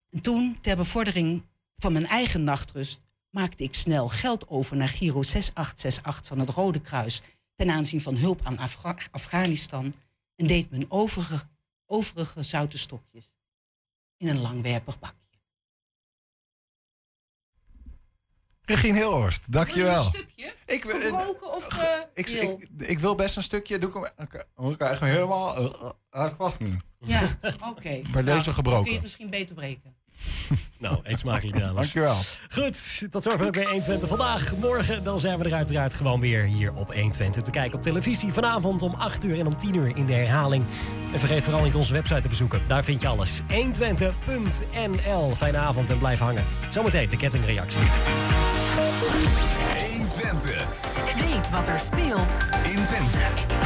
En toen, ter bevordering van mijn eigen nachtrust, maakte ik snel geld over naar Giro 6868 van het Rode Kruis ten aanzien van hulp aan Afghanistan en deed mijn overige, overige zoute stokjes in een langwerpig bakje. Regine Hilhorst, dankjewel. Wil je een stukje? Ik, wil- of eh ik, ik, ik wil best een stukje. Doe ik hem, oké, moet ik eigenlijk helemaal. ik wacht niet. Ja, oké. Bij deze Nou, dan gebroken. kun je het misschien beter breken. Nou, eet smakelijk dames. Dankjewel. Goed, tot zover ook weer 120 vandaag. Morgen dan zijn we er uiteraard gewoon weer hier op 120 te kijken op televisie. Vanavond om 8 uur en om 10 uur in de herhaling. En vergeet vooral niet onze website te bezoeken. Daar vind je alles. 120.nl. Fijne avond en blijf hangen. Zometeen de kettingreactie. 120. Weet wat er speelt In Twente.